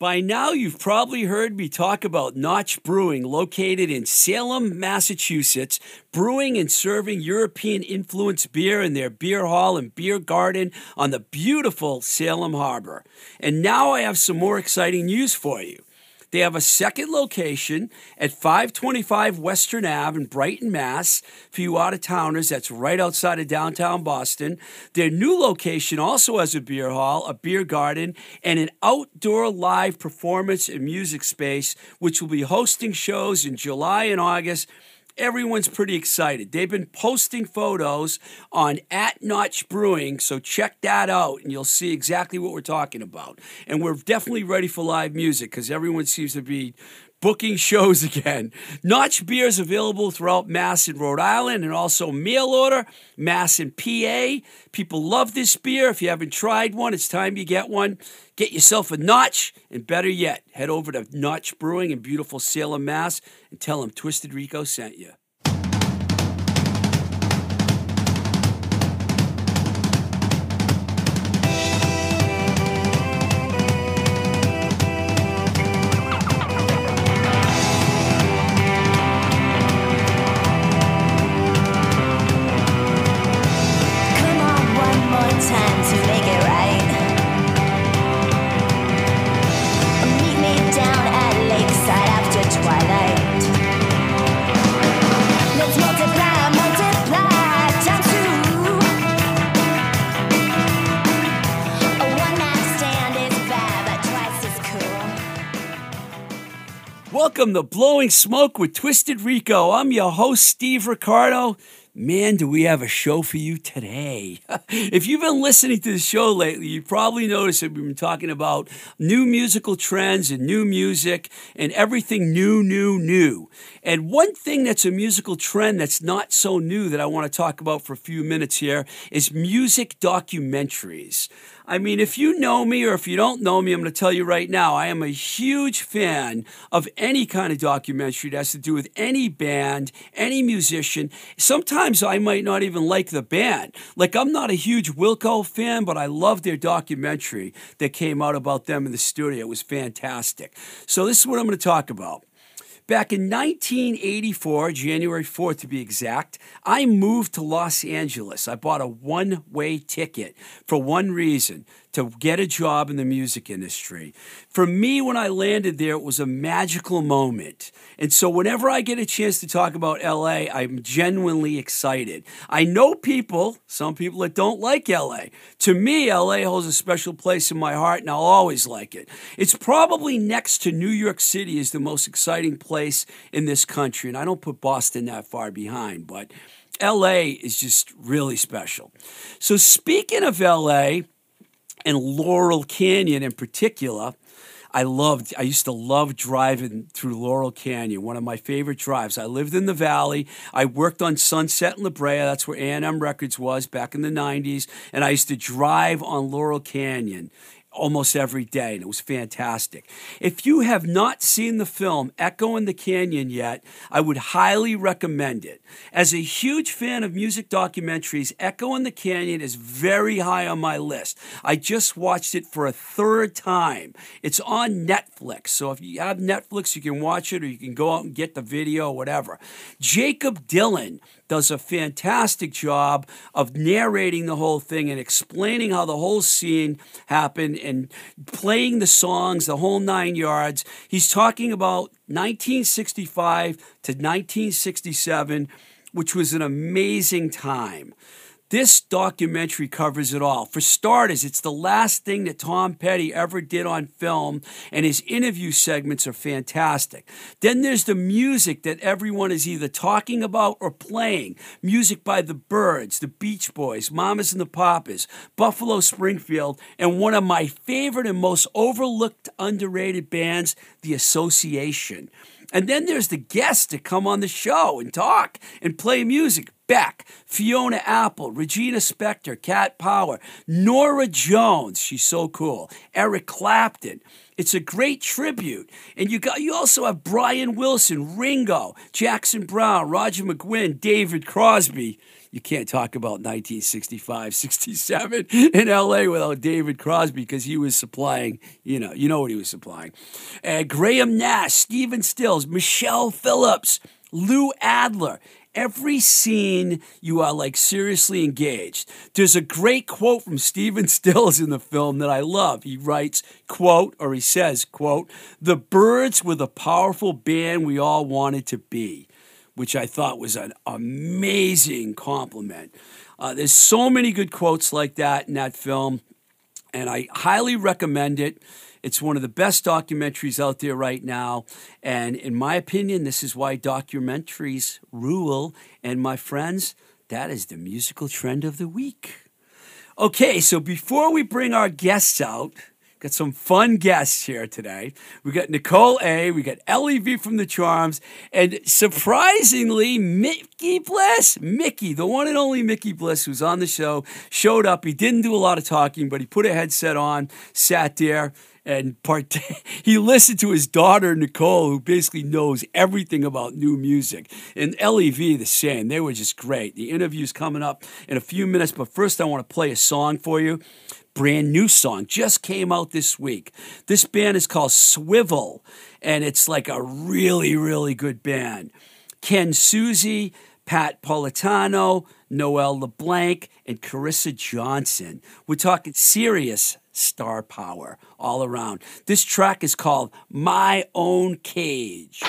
By now, you've probably heard me talk about Notch Brewing, located in Salem, Massachusetts, brewing and serving European influenced beer in their beer hall and beer garden on the beautiful Salem Harbor. And now I have some more exciting news for you. They have a second location at 525 Western Ave in Brighton, Mass. For you out of towners, that's right outside of downtown Boston. Their new location also has a beer hall, a beer garden, and an outdoor live performance and music space, which will be hosting shows in July and August everyone's pretty excited. They've been posting photos on at Notch Brewing, so check that out and you'll see exactly what we're talking about. And we're definitely ready for live music because everyone seems to be booking shows again. Notch beer is available throughout Mass and Rhode Island and also mail order, Mass and PA. People love this beer. If you haven't tried one, it's time you get one. Get yourself a Notch, and better yet, head over to Notch Brewing in beautiful Salem, Mass, and tell them Twisted Rico sent you. Welcome to Blowing Smoke with Twisted Rico. I'm your host, Steve Ricardo. Man, do we have a show for you today. if you've been listening to the show lately, you probably noticed that we've been talking about new musical trends and new music and everything new, new, new. And one thing that's a musical trend that's not so new that I want to talk about for a few minutes here is music documentaries. I mean, if you know me or if you don't know me, I'm going to tell you right now, I am a huge fan of any kind of documentary that has to do with any band, any musician. Sometimes I might not even like the band. Like, I'm not a huge Wilco fan, but I love their documentary that came out about them in the studio. It was fantastic. So, this is what I'm going to talk about. Back in 1984, January 4th to be exact, I moved to Los Angeles. I bought a one way ticket for one reason to get a job in the music industry. For me, when I landed there, it was a magical moment. And so, whenever I get a chance to talk about LA, I'm genuinely excited. I know people, some people that don't like LA. To me, LA holds a special place in my heart, and I'll always like it. It's probably next to New York City is the most exciting place in this country, and I don't put Boston that far behind, but LA is just really special. So, speaking of LA, and Laurel Canyon in particular. I loved, I used to love driving through Laurel Canyon, one of my favorite drives. I lived in the valley. I worked on Sunset and La Brea. That's where A&M Records was back in the 90s. And I used to drive on Laurel Canyon almost every day, and it was fantastic. If you have not seen the film Echo in the Canyon yet, I would highly recommend it. As a huge fan of music documentaries, Echo in the Canyon is very high on my list. I just watched it for a third time. It's on Netflix, so if you have Netflix, you can watch it or you can go out and get the video, whatever. Jakob Dylan does a fantastic job of narrating the whole thing and explaining how the whole scene happened and playing the songs, the whole nine yards. He's talking about 1965 to 1967, which was an amazing time. This documentary covers it all. For starters, it's the last thing that Tom Petty ever did on film, and his interview segments are fantastic. Then there's the music that everyone is either talking about or playing music by the Byrds, the Beach Boys, Mamas and the Papas, Buffalo Springfield, and one of my favorite and most overlooked, underrated bands, The Association. And then there's the guests that come on the show and talk and play music. Beck, Fiona Apple, Regina Spektor, Cat Power, Norah Jones, she's so cool, Eric Clapton. It's a great tribute. And you got you also have Brian Wilson, Ringo, Jackson Browne, Roger McGuinn, David Crosby. You can't talk about 1965, 67 in LA without David Crosby because he was supplying, you know, you know what he was supplying. Graham Nash, Stephen Stills, Michelle Phillips, Lou Adler. Every scene, you are like seriously engaged. There's a great quote from Stephen Stills in the film that I love. He writes, quote, or he says, quote, the Byrds were the powerful band we all wanted to be which I thought was an amazing compliment. Uh, there's so many good quotes like that in that film, and I highly recommend it. It's one of the best documentaries out there right now. And in my opinion, this is why documentaries rule. And my friends, that is the musical trend of the week. Okay, so before we bring our guests out, Got some fun guests here today. We got Nicole A. We got Ellie V from the Charms, and surprisingly, Mickey Bliss, Mickey, the one and only Mickey Bliss, who's on the show, showed up. He didn't do a lot of talking, but he put a headset on, sat there, and part he listened to his daughter Nicole, who basically knows everything about new music, and Lev the same. They were just great. The interview's coming up in a few minutes, but first I want to play a song for you. Brand new song just came out this week. This band is called Swivel, and it's like a really, really good band. Ken Susie, Pat Politano, Noel LeBlanc, and Carissa Johnson. We're talking serious star power all around. This track is called My Own Cage.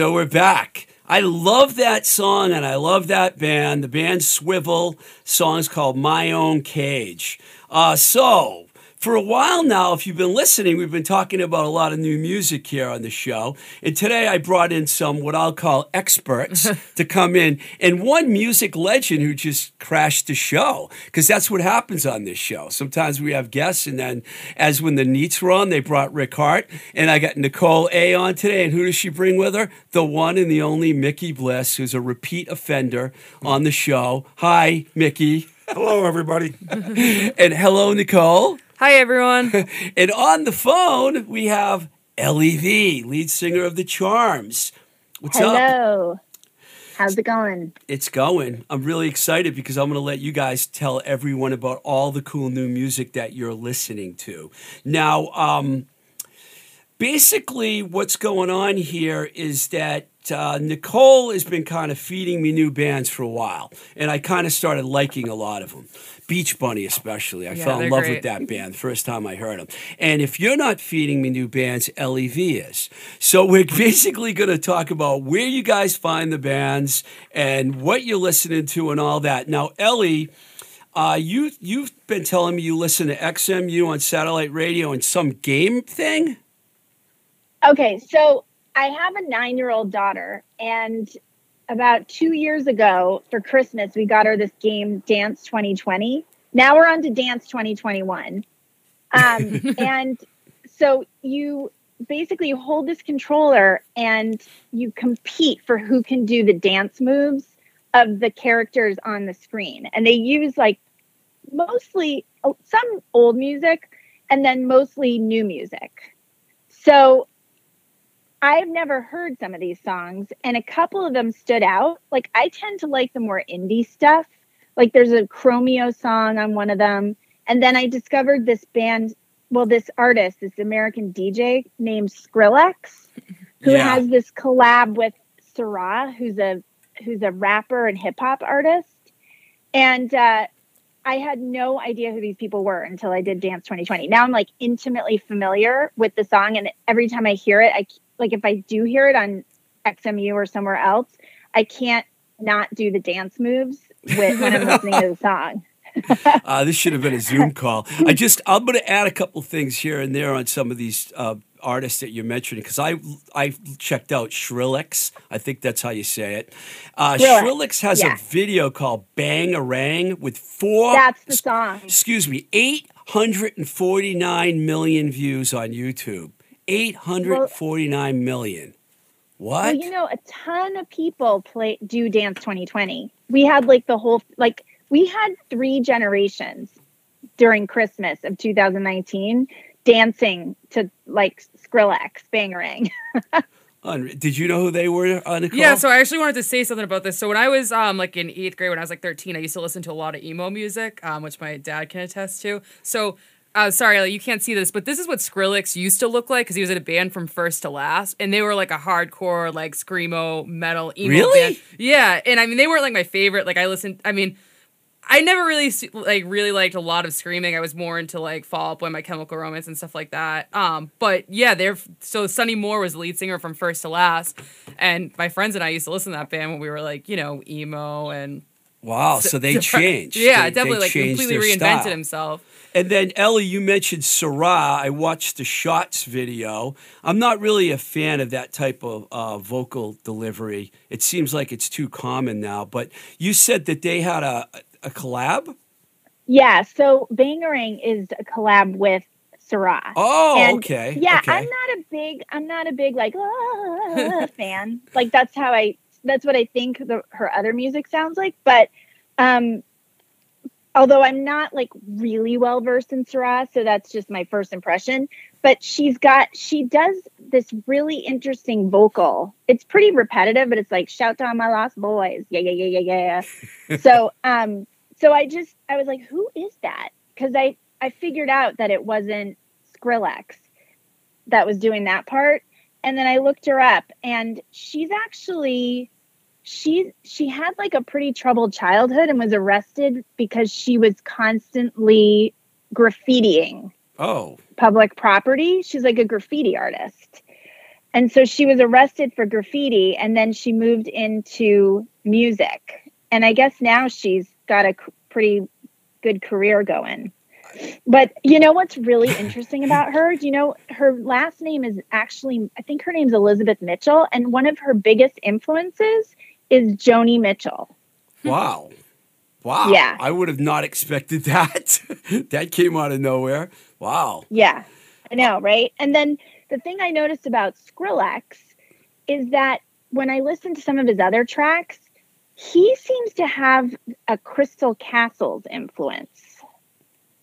So we're back. I love that song and I love that band. The band Swivel. Song's called My Own Cage. Uh, so, for a while now, if you've been listening, we've been talking about a lot of new music here on the show. And today I brought in some what I'll call experts to come in, and one music legend who just crashed the show because that's what happens on this show. Sometimes we have guests, and then as when the Neats were on, they brought Rick Hart, and I got Nicole A on today. And who does she bring with her? The one and the only Mickey Bliss, who's a repeat offender on the show. Hi, Mickey. Hello, everybody. and hello, Nicole. Hi, everyone. and on the phone, we have Ellie V, lead singer of The Charms. What's up? Hello. How's it going? It's going. I'm really excited because I'm going to let you guys tell everyone about all the cool new music that you're listening to. Now, um, basically, what's going on here is that uh, Nicole has been kind of feeding me new bands for a while, and I kind of started liking a lot of them. Beach Bunny, especially. I Yeah, fell in love great. with that band the first time I heard them. And if you're not feeding me new bands, LEV is. So we're basically going to talk about where you guys find the bands and what you're listening to and all that. Now, Ellie. Uh, you you've been telling me you listen to XMU on satellite radio and some game thing. Okay, so I have a nine year old daughter, and about two years ago for Christmas, we got her this game, Dance 2020. Now we're on to Dance 2021. Um, and so you basically you hold this controller and you compete for who can do the dance moves of the characters on the screen. And they use like mostly some old music and then mostly new music. So I've never heard some of these songs, and a couple of them stood out. Like I tend to like the more indie stuff. Like there's a Chromeo song on one of them, and then I discovered this band. Well, this artist, this American DJ named Skrillex, who Yeah. has this collab with Sirah, who's a who's a rapper and hip hop artist. And uh, I had no idea who these people were until I did Dance 2020. Now I'm like intimately familiar with the song, and every time I hear it, I like if I do hear it on XMU or somewhere else, I can't not do the dance moves with, when I'm listening to the song. Uh, this should have been a Zoom call. I just I'm going to add a couple things here and there on some of these uh, artists that you're mentioning because I I checked out Skrillex. I think that's how you say it. Uh, Skrillex, Skrillex has yeah. a video called "Bangarang" with four. That's the song. Excuse me, eight hundred and forty nine million views on YouTube. Eight hundred forty nine million. What? Well, you know, a ton of people play do Dance 2020. We had like the whole like we had three generations during Christmas of 2019 dancing to like Skrillex, Bangarang. Unre- Did you know who they were, uh, Nicole? Yeah, so I actually wanted to say something about this. So when I was um like in eighth grade, when I was like thirteen, I used to listen to a lot of emo music, um, which my dad can attest to. So. Uh, sorry, you can't see this, but this is what Skrillex used to look like because he was in a band from first to last, and they were like a hardcore, like screamo metal emo Really? band. Yeah, and I mean they weren't like my favorite. Like I listened, I mean, I never really like really liked a lot of screaming. I was more into like Fall Out Boy, My Chemical Romance, and stuff like that. Um, but yeah, they're so Sonny Moore was the lead singer from First to Last, and my friends and I used to listen to that band when we were like you know emo and Wow, so they changed. Yeah, They- definitely they like completely reinvented style. himself. And then Ellie, you mentioned Sirah. I watched the Shots video. I'm not really a fan of that type of uh, vocal delivery. It seems like it's too common now. But you said that they had a a collab. yeah, so Bangarang is a collab with Sirah. Oh, And, okay. Yeah, okay. I'm not a big, I'm not a big like ah, fan. Like that's how I, that's what I think the, her other music sounds like. But um, although I'm not like really well versed in Sirah, so that's just my first impression. But she's got, she does this really interesting vocal. It's pretty repetitive, but it's like shout to all my lost boys, yeah, yeah, yeah, yeah, yeah. so, um, so I just, I was like, who is that? Because I, I figured out that it wasn't Skrillex that was doing that part. And then I looked her up and she's actually she she had like a pretty troubled childhood and was arrested because she was constantly graffitiing oh, public property. She's like a graffiti artist. And so she was arrested for graffiti and then she moved into music. And I guess now she's got a pretty good career going. But you know what's really interesting about her? Do you know her last name is actually, I think her name's Elizabeth Mitchell, and one of her biggest influences is Joni Mitchell. Wow. Wow. Yeah. I would have not expected that. that came out of nowhere. Wow. Yeah, I know, right? And then the thing I noticed about Skrillex is that when I listen to some of his other tracks, he seems to have a Crystal Castles influence.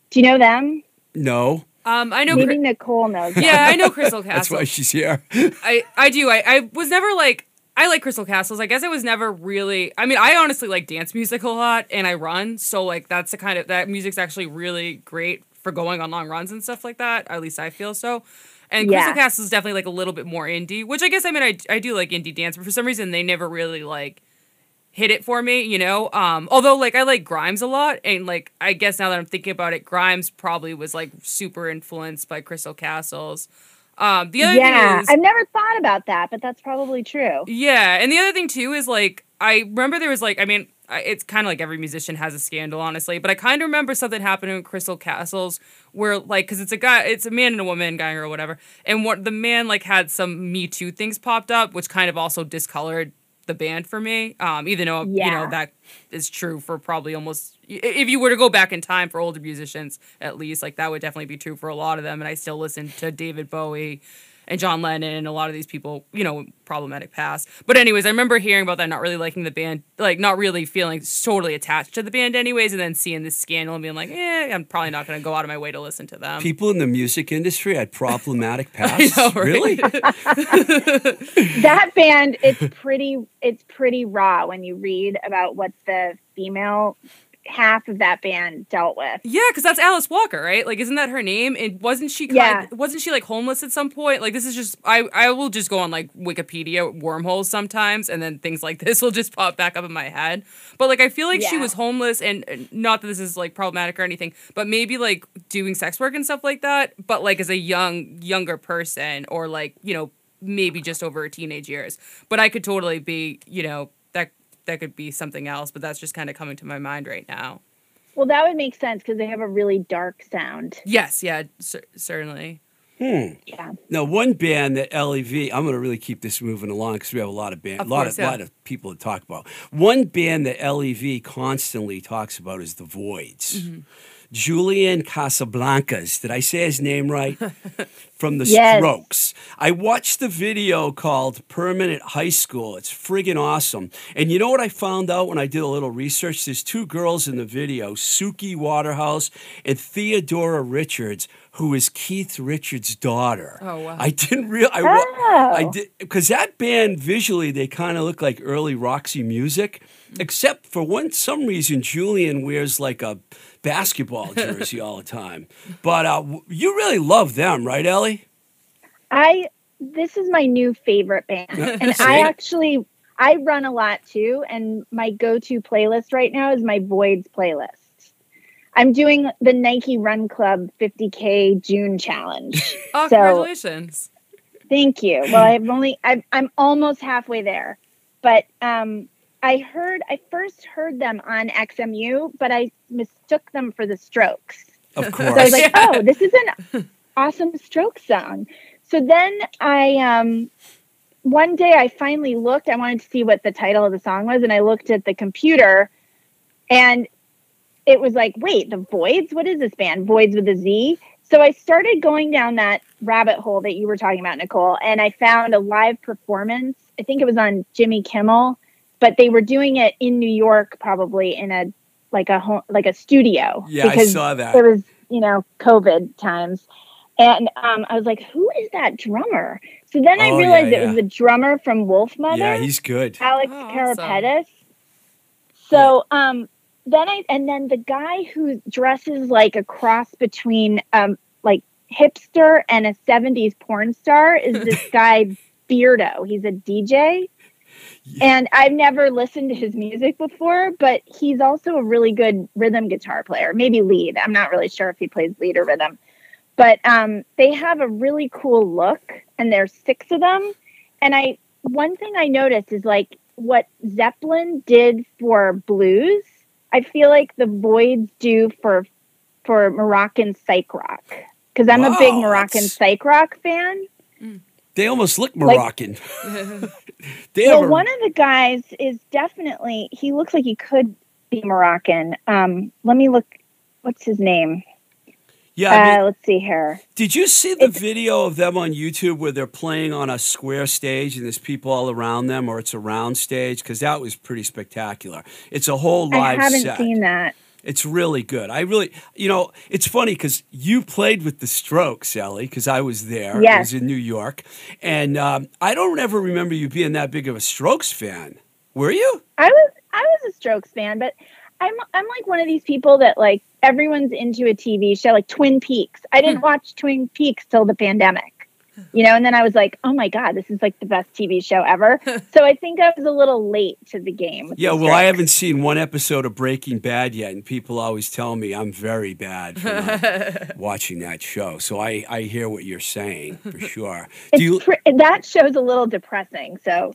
Do you know them? No. Um, I know. Maybe Cri- Nicole knows. them. yeah, I know Crystal Castle. That's why she's here. I I do. I I was never like I like Crystal Castles. I guess I was never really. I mean, I honestly like dance music a lot, and I run. So like that's the kind of that music's actually really great for going on long runs and stuff like that. At least I feel so. And Yeah. Crystal Castles is definitely like a little bit more indie, which I guess I mean I I do like indie dance, but for some reason they never really like hit it for me, you know. Um, although like I like Grimes a lot, and like I guess now that I'm thinking about it, Grimes probably was like super influenced by Crystal Castles. Um, the other yeah, thing is, I've never thought about that, but that's probably true. yeah, and the other thing too is like I remember there was like I mean it's kind of like every musician has a scandal honestly, but I kind of remember something happening with Crystal Castles where like because it's a guy, it's a man and a woman, guy or whatever, and what the man like had some Me Too things popped up, which kind of also discolored the band for me. Um, even though you know that is true for probably almost if you were to go back in time for older musicians at least like that would definitely be true for a lot of them and i still listen to david bowie and john lennon and a lot of these people you know problematic past but anyways i remember hearing about that not really liking the band like not really feeling totally attached to the band anyways and then seeing this scandal and being like eh i'm probably not going to go out of my way to listen to them People in the music industry had problematic past. know. Really? that band, it's pretty, it's pretty raw when you read about what the female half of that band dealt with. Yeah, because that's Alice Walker, right? Like, isn't that her name? And wasn't she? Kind Yeah. wasn't she like homeless at some point? Like, this is just I I will just go on like Wikipedia wormholes sometimes, and then things like this will just pop back up in my head. But like, I feel like she was homeless, and and not that this is like problematic or anything, but maybe like doing sex work and stuff like that. But like as a young younger person, or like you know maybe just over her teenage years. But I could totally be you know that that could be something else. But that's just kind of coming to my mind right now. Well, that would make sense because they have a really dark sound. Yes, yeah, cer- certainly. Hmm. Yeah. Now, one band that LEV, I'm going to really keep this moving along because we have a lot of band, a lot course, of yeah. lot of people to talk about. One band that LEV constantly talks about is the Voidz. Mm-hmm. Julian Casablancas. Did I say his name right? From the Yes. Strokes. I watched the video called Permanent High School. It's friggin' awesome. And you know what I found out when I did a little research? There's two girls in the video, Suki Waterhouse and Theodora Richards, who is Keith Richards' daughter. Oh, wow. I didn't real I, Oh. I did because that band visually they kind of look like early Roxy music, except for one some reason Julian wears like a basketball jersey all the time. But uh, you really love them, right, Ellie? I this is my new favorite band, and I actually I run a lot too, and my go-to playlist right now is my Voidz playlist. I'm doing the Nike Run Club 50k June challenge. Oh, So- congratulations. Thank you. Well, I've only I'm I'm almost halfway there, but um, I heard I first heard them on XMU, but I mistook them for the Strokes. Of So I was like, Yeah. oh, this is an awesome stroke song. So then I um one day I finally looked, I wanted to see what the title of the song was, and I looked at the computer and it was like, wait, the Voidz? What is this band? Voidz with a Z. So I started going down that rabbit hole that you were talking about, Nicole, and I found a live performance. I think it was on Jimmy Kimmel, but they were doing it in New York, probably in a like a home, like a studio. yeah, I saw that. there was you know covid times and um, i was like who is that drummer so then i Oh, realized yeah, it was the drummer from wolf mother Yeah, he's good. alex Oh, awesome. Carapetis. so um then i and then the guy who dresses like a cross between um like hipster and a 70s porn star is this guy beardo he's a dj and I've never listened to his music before, but he's also a really good rhythm guitar player, maybe lead. I'm not really sure if he plays lead or rhythm. But um, they have a really cool look, and there's six of them. And I one thing I noticed is like what Zeppelin did for blues. I feel like the Voidz do for for Moroccan psych rock because I'm a big Moroccan that's- psych rock fan. They almost look Moroccan. they Well, a- one of the guys is definitely he looks like he could be Moroccan. Um, let me look. What's his name? Yeah. I mean, uh, let's see here. Did you see the video of them on YouTube where they're playing on a square stage and there's people all around them, or it's a round stage? Because that was pretty spectacular. It's a whole live I haven't set. seen that. It's really good. I really, you know, it's funny because you played with the Strokes, Ellie, because I was there. I Yes. was in New York, and um, I don't ever remember you being that big of a Strokes fan. Were you? I was I was a Strokes fan, but I'm I'm like one of these people that like everyone's into a TV show like Twin Peaks. I didn't hmm. watch Twin Peaks till the pandemic. You know, and then I was like, "Oh my god, this is like the best TV show ever." so I think I was a little late to the game. Yeah. the Well, I haven't seen one episode of Breaking Bad yet, and people always tell me I'm very bad for not watching that show. So I, I hear what you're saying for sure. It's Do you? pre- that show's a little depressing. So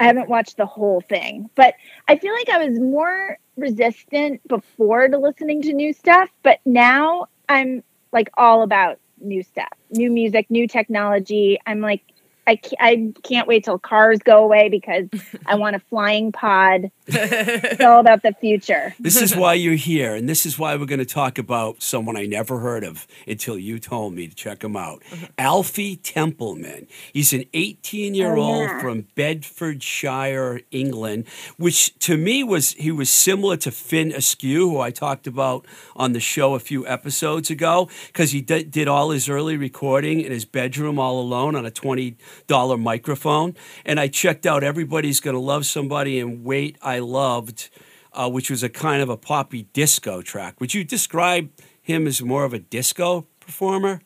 I haven't watched the whole thing, but I feel like I was more resistant before to listening to new stuff, but now I'm like all about new stuff, new music, new technology. I'm like, I can't, I can't wait till cars go away because I want a flying pod. it's all about the future. This is why you're here, and this is why we're going to talk about someone I never heard of until you told me to check him out. Mm-hmm. Alfie Templeman. He's an 18 year old from Bedfordshire, England, which to me was he was similar to Finn Askew, who I talked about on the show a few episodes ago, because he did, did all his early recording in his bedroom all alone on a $20 microphone. And I checked out Everybody's Gonna Love Somebody and Wait I I loved uh, which was a kind of a poppy disco track. Would you describe him as more of a disco performer?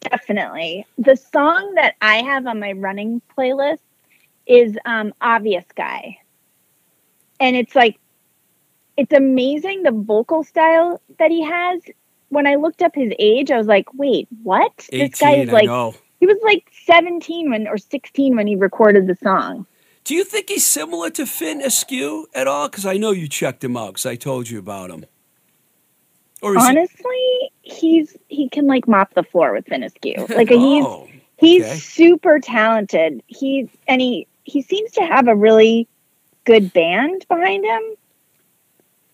Definitely. The song that I have on my running playlist is um, Obvious Guy. And it's like, it's amazing the vocal style that he has. When I looked up his age, I was like, wait, what? 18, this guy is like, he was like 17 when, or 16 when he recorded the song. Do you think he's similar to Finn Askew at all? Because I know you checked him out because I told you about him. Or is Honestly, he's, he can like mop the floor with Finn Askew. Like he, he's, oh, He's Okay. super talented. He and he he seems to have a really good band behind him.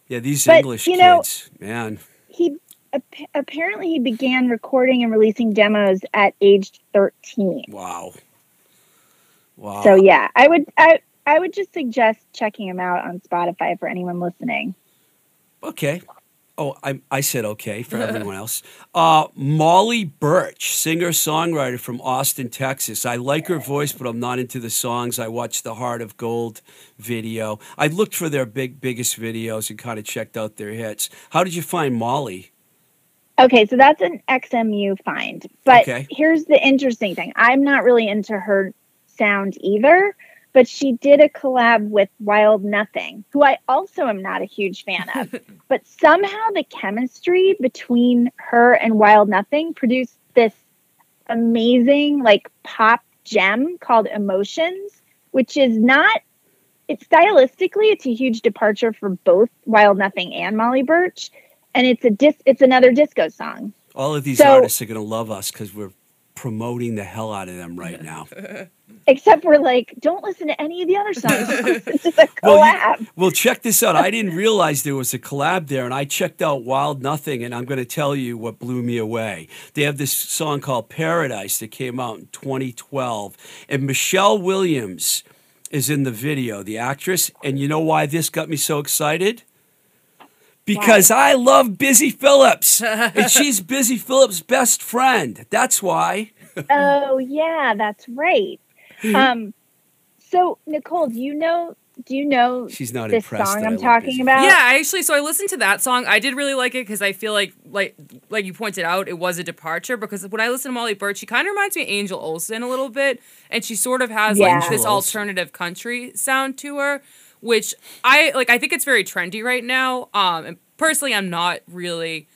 yeah, these but, English you know- kids, man. He ap- apparently he began recording and releasing demos at age 13. Wow. Wow. So yeah, I would I I would just suggest checking him out on Spotify for anyone listening. Okay. Oh, I, I said okay for everyone else. Uh, Molly Birch, singer songwriter from Austin, Texas. I like her voice, but I'm not into the songs. I watched the Heart of Gold video. I looked for their big biggest videos and kind of checked out their hits. How did you find Molly? Okay, so that's an XMU find. But Okay. here's the interesting thing. I'm not really into her sound either, but she did a collab with Wild Nothing, who I also am not a huge fan of. but somehow the chemistry between her and Wild Nothing produced this amazing like pop gem called Emotions, which is not it's stylistically it's a huge departure for both Wild Nothing and Molly Birch and it's a dis it's another disco song. All of these So- artists are going to love us because we're promoting the hell out of them right now. Except we're like, don't listen to any of the other songs. this is a Well, you- collab. Well, check this out. I didn't realize there was a collab there, and I checked out Wild Nothing, and I'm going to tell you what blew me away. They have this song called Paradise that came out in 2012, and Michelle Williams is in the video, the actress. And you know why this got me so excited? Because I love Busy Phillips, and she's Busy Phillips' best friend. That's why. oh yeah, that's right. Um, so Nicole, do you know? Do you know She's not this impressed. song I I'm talking about? Yeah, I actually, so I listened to that song. I did really like it because I feel like, like, like you pointed out, it was a departure. Because when I listen to Molly Bird, she kind of reminds me of Angel Olsen a little bit, and she sort of has Yeah. like this alternative country sound to her, which I like. I think it's very trendy right now. Um, and personally, I'm not really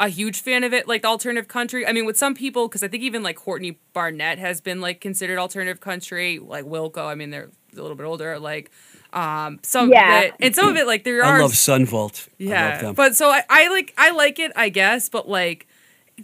a huge fan of it, like the alternative country. I mean, with some people, because I think even like Courtney Barnett has been like considered alternative country, like Wilco. I mean, they're a little bit older, like um some Yeah. of it and some of it like there are I love Son Volt. I yeah, love them. but so I, I like I like it, I guess, but like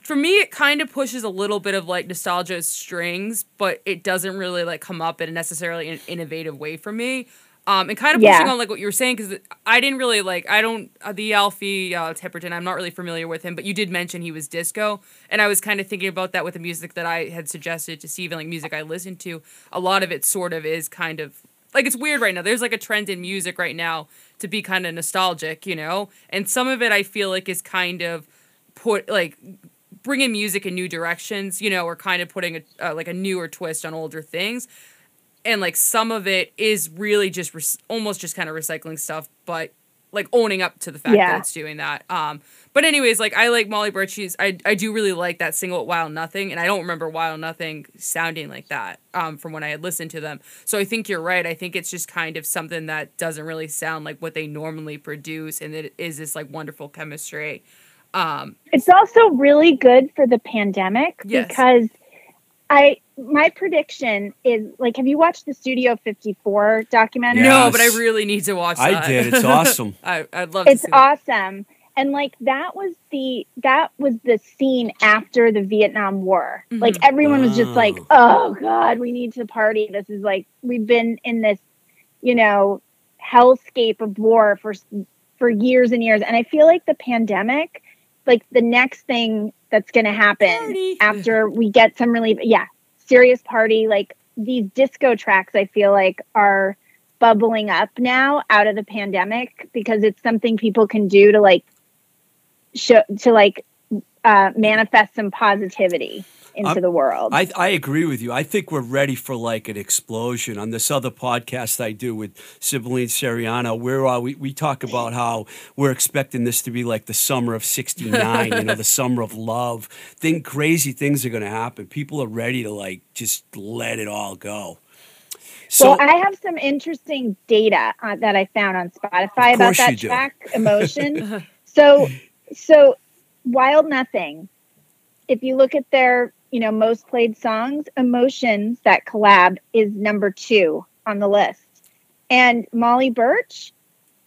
for me, it kind of pushes a little bit of like nostalgia strings, but it doesn't really like come up in a necessarily an innovative way for me. Um, and kind of pushing Yeah. on like what you were saying because I didn't really like I don't uh, the Alfie uh, Tipperton I'm not really familiar with him, but you did mention he was disco, and I was kind of thinking about that with the music that I had suggested to Steven, like music I listened to. A lot of it sort of is kind of like it's weird right now. There's like a trend in music right now to be kind of nostalgic, you know, and some of it I feel like is kind of put like bringing music in new directions, you know, or kind of putting a uh, like a newer twist on older things. And like some of it is really just re- almost just kind of recycling stuff, but like owning up to the fact Yeah. that it's doing that. Um, but anyways, like I like Molly Birchie's. I I do really like that single "Wild Nothing," and I don't remember "Wild Nothing" sounding like that um, from when I had listened to them. So I think you're right. I think it's just kind of something that doesn't really sound like what they normally produce, and it is this like wonderful chemistry. Um, It's also really good for the pandemic Yes. because I my prediction is like have you watched the Studio 54 documentary? Yeah. No, but I really need to watch I that. did. It's awesome. I, I'd love to It's see that. awesome. And like that was the that was the scene after the Vietnam War. Mhm. Like everyone was just like, Oh. "Oh god, we need to party. This is like we've been in this, you know, hellscape of war for for years and years." And I feel like the pandemic like the next thing that's going to happen Party. after we get some relief, yeah, serious party like these disco tracks I feel like are bubbling up now out of the pandemic because it's something people can do to like show to like uh, manifest some positivity into I'm- the world. I, I agree with you. I think we're ready for like an explosion. On this other podcast I do with Sibylline Seriano, where uh, we, we talk about how we're expecting this to be like the summer of 69, you know, the summer of love. Think crazy things are going to happen. People are ready to like just let it all go. So, well, I have some interesting data uh, that I found on Spotify about that track, Emotion. so, so Wild Nothing. If you look at their, you know, most played songs, Emotions that collab is number two on the list, and Molly Birch,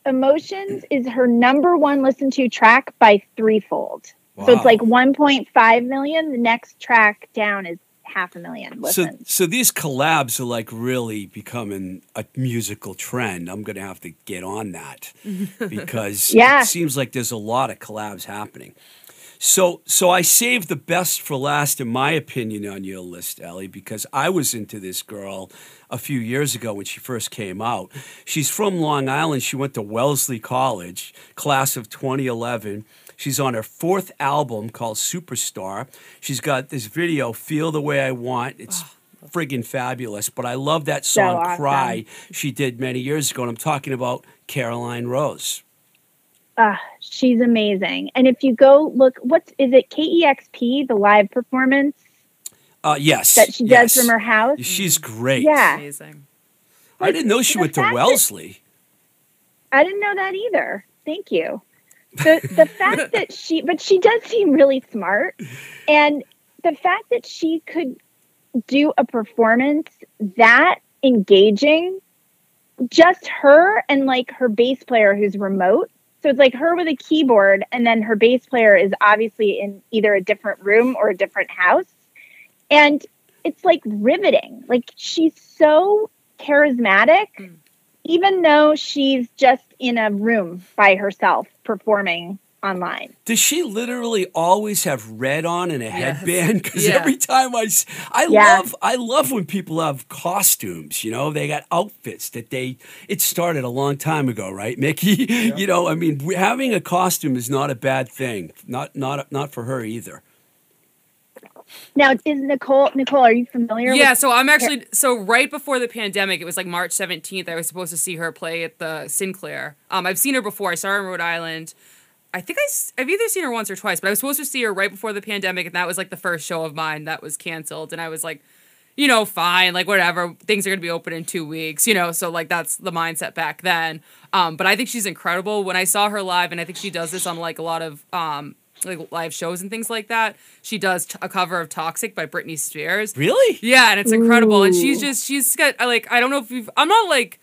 Emotions is her number one listened to track by threefold. So it's like 1.5 million. The next track down is half a million so, so these collabs are like really becoming a musical trend. I'm going to have to get on that because Yeah. it seems like there's a lot of collabs happening. So, so I saved the best for last, in my opinion, on your list, Ellie, because I was into this girl a few years ago when she first came out. She's from Long Island. She went to Wellesley College, class of 2011. She's on her fourth album called Superstar. She's got this video, Feel the Way I Want. It's ah. friggin' fabulous. But I love that So song, awesome. Cry, she did many years ago. And I'm talking about Caroline Rose. Ah, she's amazing. And if you go look, what's is it? KEXP, the live performance Uh, yes. that she yes. does from her house. She's great. Yeah. Amazing. I didn't know she went to fact that- Wellesley. I didn't know that either. Thank you. The the fact that she, but she does seem really smart, and the fact that she could do a performance that engaging, just her and like her bass player who's remote. So it's like her with a keyboard, and then her bass player is obviously in either a different room or a different house. And it's like riveting. Like she's so charismatic, Mm. even though she's just in a room by herself performing online. Does she literally always have red on and a Yes. headband? Because Yeah. every time I, Yeah. love, I love when people have costumes. You know, they got outfits that they. It started a long time ago, right, Mickey? You know, I mean, having a costume is not a bad thing. Not, not, not for her either. Now, is Nicole? Nicole, are you familiar? Yeah, with so I'm actually so right before the pandemic, it was like March 17th. I was supposed to see her play at the Sinclair. Um, I've seen her before. I saw her in Rhode Island. I think I, have either seen her once or twice, but I was supposed to see her right before the pandemic, and that was like the first show of mine that was canceled. And I was like, you know, fine, like whatever. Things are gonna be open in two weeks, you know. So like that's the mindset back then. Um, but I think she's incredible. When I saw her live, and I think she does this on like a lot of um like live shows and things like that. She does t- a cover of Toxic by Britney Spears. Really? Yeah, and it's incredible. And she's just she's got like I don't know if you've I'm not like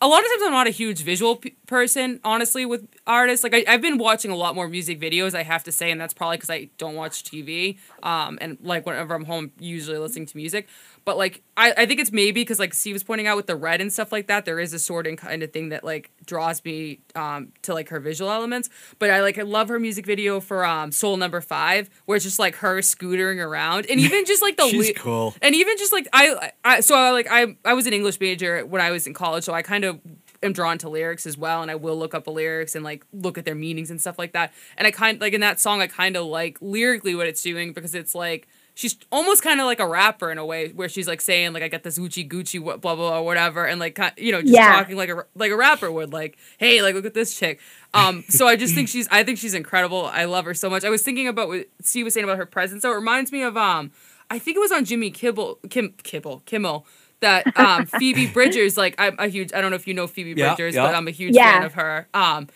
a lot of times I'm not a huge visual p- person, honestly, with artists. Like I, I've been watching a lot more music videos, I have to say, and that's probably because I don't watch TV. Um, and like whenever I'm home, usually listening to music. But like I, I think it's maybe because like Steve was pointing out with the red and stuff like that, there is a sorting kind of thing that like draws me um to like her visual elements. But I like I love her music video for um Soul Number Five, where it's just like her scootering around, and even just like the She's li- cool. and even just like I, I so I like I I was an English major when I was in college, so I kind of am drawn to lyrics as well, and I will look up the lyrics and like look at their meanings and stuff like that. And I kind like in that song, I kind of like lyrically what it's doing because it's like she's almost kind of like a rapper in a way where she's like saying like I got this Gucci Gucci what blah blah or whatever and like you know just Yeah. talking like a like a rapper would like hey like look at this chick. Um, so I just think she's I think she's incredible. I love her so much. I was thinking about what Steve was saying about her presence. So it reminds me of um I think it was on Jimmy Kibble Kim Kibble Kimmel that um Phoebe Bridgers like I'm a huge I don't know if you know Phoebe Yeah, Bridgers yeah. but I'm a huge Yeah. fan of her. Um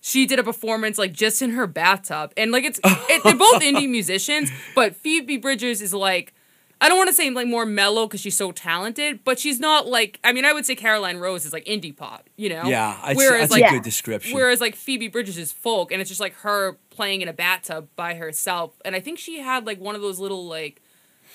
she did a performance like just in her bathtub and like it's it, they're both indie musicians but Phoebe Bridgers is like I don't want to say like more mellow because she's so talented, but she's not like I mean I would say Caroline Rose is like indie pop, you know. Yeah, I'd say- Whereas that's like a good description. Whereas like Phoebe Bridgers is folk, and it's just like her playing in a bathtub by herself. And I think she had like one of those little like,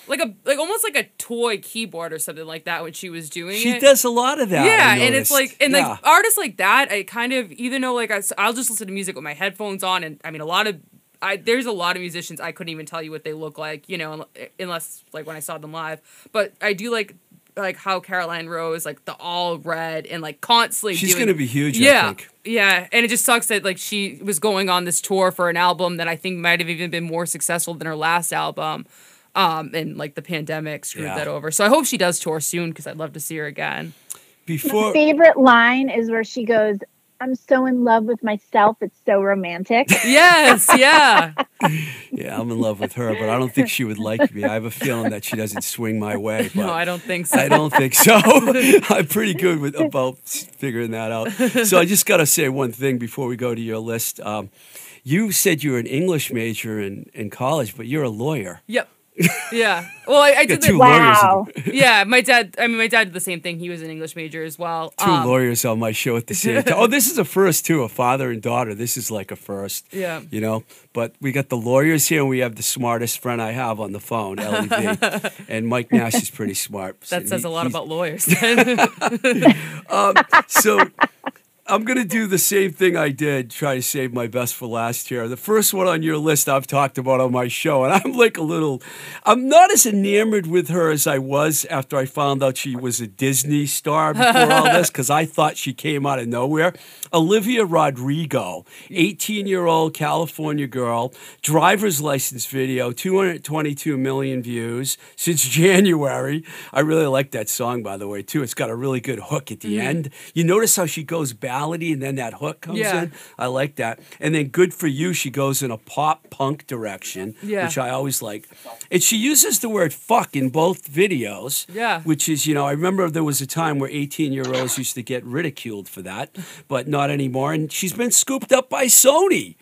like a like almost like a toy keyboard or something like that when she was doing she it. does a lot of that. Yeah, and it's like and Yeah. like artists like that, I kind of even though like I, I'll just listen to music with my headphones on, and I mean a lot of. I, there's a lot of musicians I couldn't even tell you what they look like, you know, eh, unless like when I saw them live. But I do like like how Caroline Rose, like the all red and like constantly. she's doing- going to be huge. yeah, I think. yeah, and it just sucks that like she was going on this tour for an album that I think might have even been more successful than her last album, um, and like the pandemic screwed Yeah. that over. So I hope she does tour soon because I'd love to see her again. Before favorite line is where she goes, I'm so in love with myself. It's so romantic. Yes, yeah, Yeah, I'm in love with her, but I don't think she would like me. I have a feeling that she doesn't swing my way. But no, I don't think so. I don't think so. I'm pretty good with about figuring that out. So I just got to say one thing before we go to your list. Um, you said you were an English major in, in college, but you're a lawyer. Yep. Yeah. Well, I, I did two the, Wow. lawyers. yeah. My dad. I mean, my dad did the same thing. He was an English major as well. Two Um, lawyers on my show at the same time. Oh, this is a first too. A father and daughter. This is like a first. Yeah. You know, but we got the lawyers here, and we have the smartest friend I have on the phone, Lev, and Mike Nash is pretty smart. That says He- a lot about lawyers. So I'm gonna do the same thing I did, try to save my best for last year. The first one on your list I've talked about on my show, and I'm like a little I'm not as enamored with her as I was after I found out she was a Disney star before all this, because I thought she came out of nowhere. Olivia Rodrigo, 18 year old California girl, driver's license video, 222 million views since January. I really like that song, by the way, too. It's got a really good hook at the mm-hmm. end. You notice how she goes and then that hook comes Yeah. in? I like that. And then Good for You, she goes in a pop punk direction, Yeah. which I always like. And she uses the word fuck in both videos. Yeah. Which is, you know, I remember there was a time where 18 year olds used to get ridiculed for that, but not anymore. And she's been scooped up by Sony.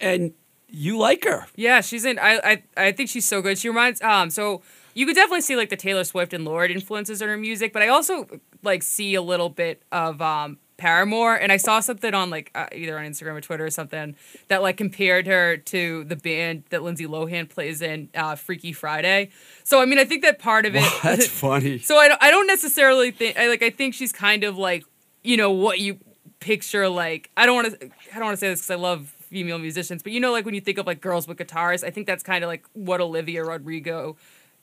And you like her. Yeah, she's in. I, I I think she's so good. She reminds. Um, so you could definitely see like the Taylor Swift and Lorde influences in her music, but I also like see a little bit of um Paramore, and I saw something on like uh, either on Instagram or Twitter or something that like compared her to the band that Lindsay Lohan plays in uh, Freaky Friday. So I mean, I think that part of it. That's funny. So I don't, I don't necessarily think I like I think she's kind of like you know what you picture like I don't want to I don't want to say this because I love female musicians but you know like when you think of like girls with guitars I think that's kind of like what Olivia Rodrigo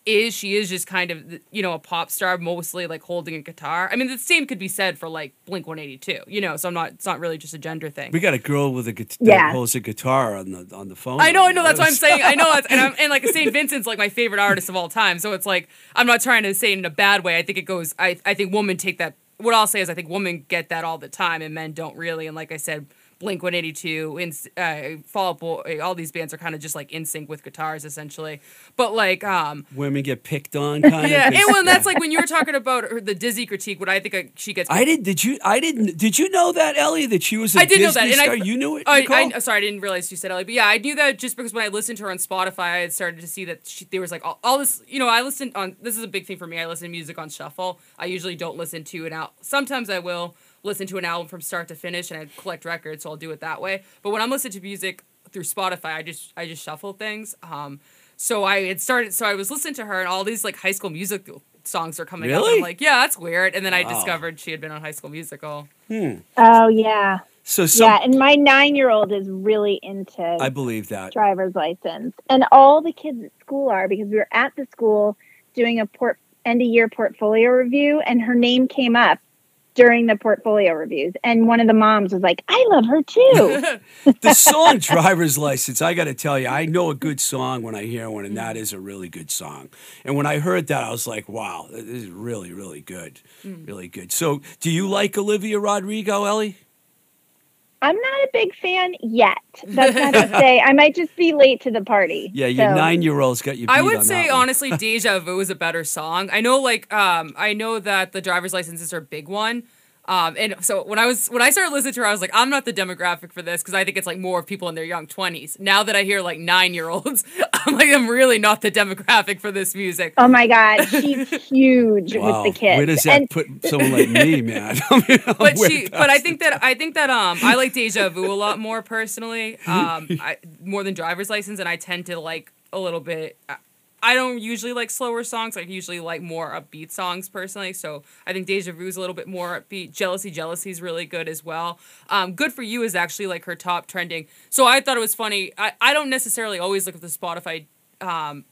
is she is just kind of you know a pop star mostly like holding a guitar I mean the same could be said for like Blink 182 you know so I'm not it's not really just a gender thing We got a girl with a guitar Yeah. that holds a guitar on the on the phone. I know, right I know. That's what I'm saying. I know, that's, and I'm, and like Saint Vincent's like my favorite artist of all time. So it's like I'm not trying to say it in a bad way. I think it goes. I I think women take that. What I'll say is I think women get that all the time, and men don't really. And like I said, Blink 182, in uh, Fall Out Boy, all these bands are kind of just like NSYNC with guitars essentially. But like, um, Women get picked on, kind yeah, of. and well, that's like when you were talking about her, the Dizzy critique. What I think uh, she gets. I did. Did you? I didn't. Did you know that Ellie? That she was a I did Disney know that, and star. I you knew it. I? I, sorry, I didn't realize you said Ellie, but yeah, I knew that just because when I listened to her on Spotify, I had started to see that she, there was like all, all this. You know, I listen on. This is a big thing for me. I listen to music on shuffle. I usually don't listen to it out. Sometimes I will listen to an album from start to finish, and I collect records, so I'll do it that way. But when I'm listening to music through Spotify, I just I just shuffle things. Um, so I had started. So I was listening to her, and all these like High School Musical songs are coming up. Really? I'm like, yeah, that's weird. And then I Wow. discovered she had been on High School Musical. Hmm. Oh yeah, so some, yeah. And my nine-year-old is really into I believe that. driver's license, and all the kids at school are because we were at the school doing a port end of year portfolio review, and her name came up during the portfolio reviews, and one of the moms was like, "I love her too." the song driver's license i got to tell you i know a good song when i hear one and Mm. that is a really good song and when i heard that i was like wow this is really really good Mm. really good so do you like olivia rodrigo ellie I'm not a big fan yet. That's not to say I might just be late to the party. yeah your So- nine-year-old's got you beat I would on say that one. honestly, Deja Vu is a better song. I know, like, um, I know that the driver's license is her big one. Um, and so when I was when I started listening to her, I was like, I'm not the demographic for this because I think it's like more of people in their young twenties. Now that I hear like nine year olds, I'm like, I'm really not the demographic for this music. Oh my God, she's huge wow. with the kids. where does that and put someone like me man I mean, I'm but she but I think that I think that um I like Deja Vu a lot more personally um I, more than Driver's License and I tend to like a little bit I- I don't usually like slower songs I usually like more upbeat songs personally so I think Deja Vu is a little bit more upbeat Jealousy Jealousy is really good as well um Good for You is actually like her top trending so I thought it was funny I, I don't necessarily always look at the Spotify um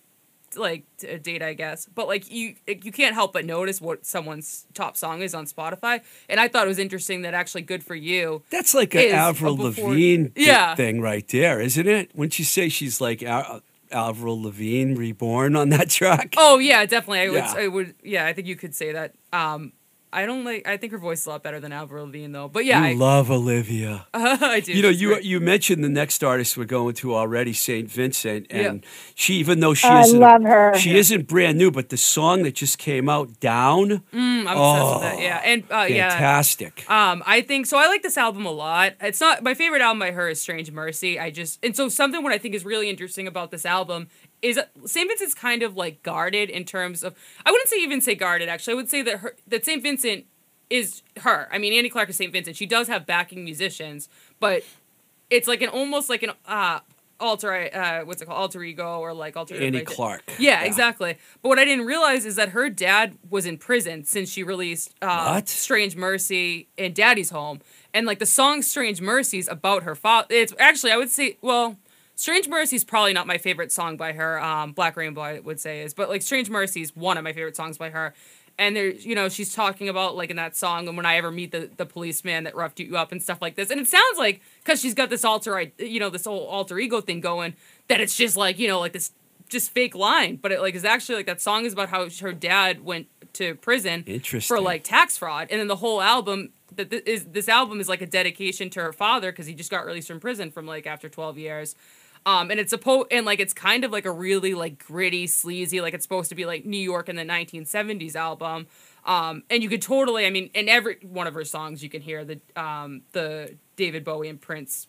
like t- data, I guess. But like you, you can't help but notice what someone's top song is on Spotify. And I thought it was interesting that actually "Good for You." That's like an Avril Lavigne Yeah. thing right there, isn't it? Wouldn't you say she's like Al- Avril Lavigne reborn on that track? Oh yeah, definitely. I would. Yeah. I would. Yeah, I think you could say that. Um, I don't like. I think her voice is a lot better than Avril Lavigne though. But yeah, you love Olivia. I, I do. You know, you great. you mentioned the next artist we're going to already, Saint Vincent, Yeah. and she, even though she I isn't, love her. she isn't brand new, but the song that just came out, "Down," Mm, I'm obsessed with that. Oh, Yeah, and uh, yeah. fantastic. Um, I think so. I like this album a lot. It's not my favorite album by her is Strange Mercy. I just and so something what I think is really interesting about this album is that Saint Vincent's kind of like guarded in terms of I wouldn't say even say guarded actually. I would say that her that Saint Vincent is her. I mean, Annie Clark is Saint Vincent. She does have backing musicians, but it's like an almost like an uh alter uh what's it called alter ego or like alter Annie Clark. yeah, exactly. But what I didn't realize is that her dad was in prison since she released uh? Strange Mercy and Daddy's Home. And like the song Strange Mercies about her father. It's actually, I would say, well, Strange Mercy is probably not my favorite song by her. Um, Black Rainbow, I would say, is. But like Strange Mercy is one of my favorite songs by her. And there, you know, she's talking about like in that song, and when I ever meet the, the policeman that roughed you up and stuff like this. And it sounds like because she's got this alter, you know, this whole alter ego thing going, that it's just like you know, like this just fake line. But it like is actually like that song is about how her dad went to prison for like tax fraud, and then the whole album that th- is this album is like a dedication to her father because he just got released from prison from like after twelve years. Um, and it's supposed and like it's kind of like a really like gritty, sleazy, like it's supposed to be like New York in the 1970s album. Um, and you could totally, I mean, in every one of her songs, you can hear the um, the David Bowie and Prince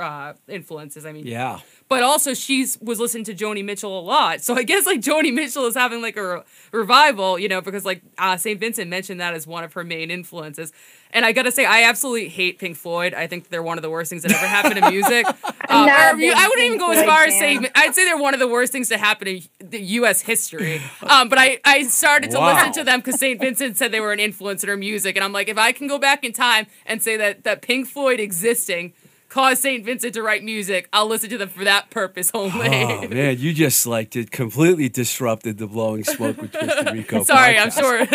uh, influences. I mean, Yeah. but also she's was listening to Joni Mitchell a lot. So I guess like Joni Mitchell is having like a re- revival, you know, because like uh, St. Vincent mentioned that as one of her main influences. And I gotta say, I absolutely hate Pink Floyd. I think they're one of the worst things that ever happened to music. Um, or, I wouldn't even go as Floyd far as saying fan. I'd say they're one of the worst things to happen in the U.S. history. Um, but I I started to Wow. listen to them because St. Vincent said they were an influence in her music, and I'm like, if I can go back in time and say that that Pink Floyd existing caused St. Vincent to write music, I'll listen to them for that purpose only. Oh man, you just like it completely disrupted the blowing smoke with Twisted Rico. Sorry, I'm sure.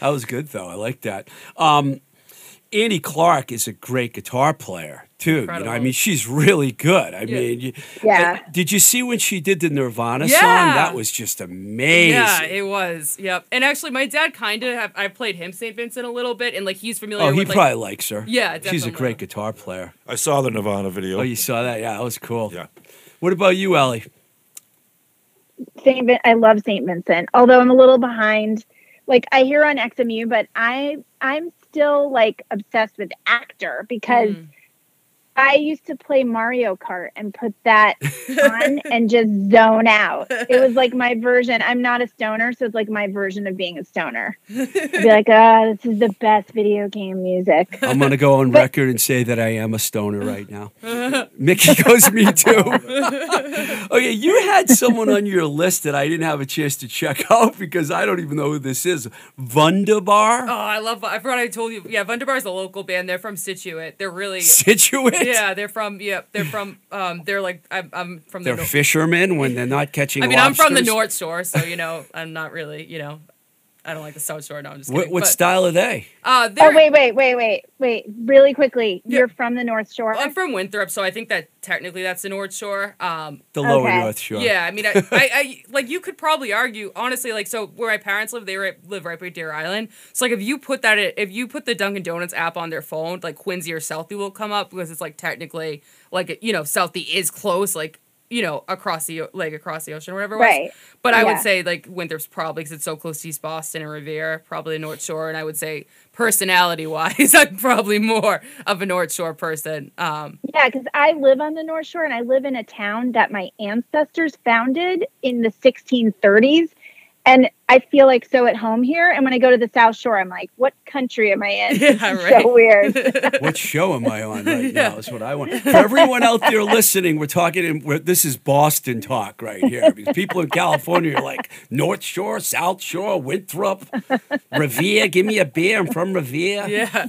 That was good though. I like that. Um, Annie Clark is a great guitar player. Too. You know, I mean, she's really good. I Yeah. mean, you- Yeah. and did you see when she did the Nirvana Yeah. song? That was just amazing. Yeah, it was. Yep. And actually, my dad kind of have. I played him St. Vincent a little bit, and like he's familiar. oh, he with, like, probably likes her. Yeah, she's a great guitar player. I saw the Nirvana video. Oh, you saw that? Yeah, that was cool. Yeah. What about you, Ellie? Saint Vin- I love Saint Vincent. Although I'm a little behind. Like I hear on XMU, but I I'm still like obsessed with actor because Mm. I used to play Mario Kart and put that on and just zone out. It was like my version. I'm not a stoner, so it's like my version of being a stoner. I'd be like, ah, this is the best video game music. I'm going to go on record and say that I am a stoner right now. Mickey goes, me too. okay, you had someone on your list that I didn't have a chance to check out because I don't even know who this is. Wunderbar? Oh, I love. I forgot I told you. Yeah, Wunderbar is a local band. They're from Scituate. They're really. Scituate? Yeah, they're from. Yeah, they're from. Um, they're like. I'm. I'm from the. They're Nor- fishermen when they're not catching I mean, I'm from the? North Shore, so you know, I'm not really. You know, I don't like the South Shore. No, I'm just What, kidding. what but, style are they? Uh, Oh wait, wait, wait, wait, wait! Really quickly, Yeah. you're from the North Shore. I'm from Winthrop, so I think that technically that's the North Shore. Um, The lower Okay. North Shore. Yeah, I mean, I, I, I like you could probably argue honestly, like so where my parents live, they right, live right by Deer Island. So like if you put that, if you put the Dunkin' Donuts app on their phone, like Quincy or Southie will come up because it's like technically like you know Southie is close, like you know across the like across the ocean or whatever. it was. Right. But I would say like Winthrop's probably because it's so close to East Boston and Revere, probably the North Shore, and I would say personality wise, I'm probably more of a North Shore person. Um, Yeah, because I live on the North Shore and I live in a town that my ancestors founded in the 1630s. And I feel like so at home here. And when I go to the South Shore, I'm like, what country am I in? Yeah, right. So weird. What show am I on right Yeah. now? Is what I want. For everyone out there listening, we're talking. In, we're, this is Boston talk right here because people in California are like North Shore, South Shore, Winthrop, Revere. Give me a beer. I'm from Revere. yeah.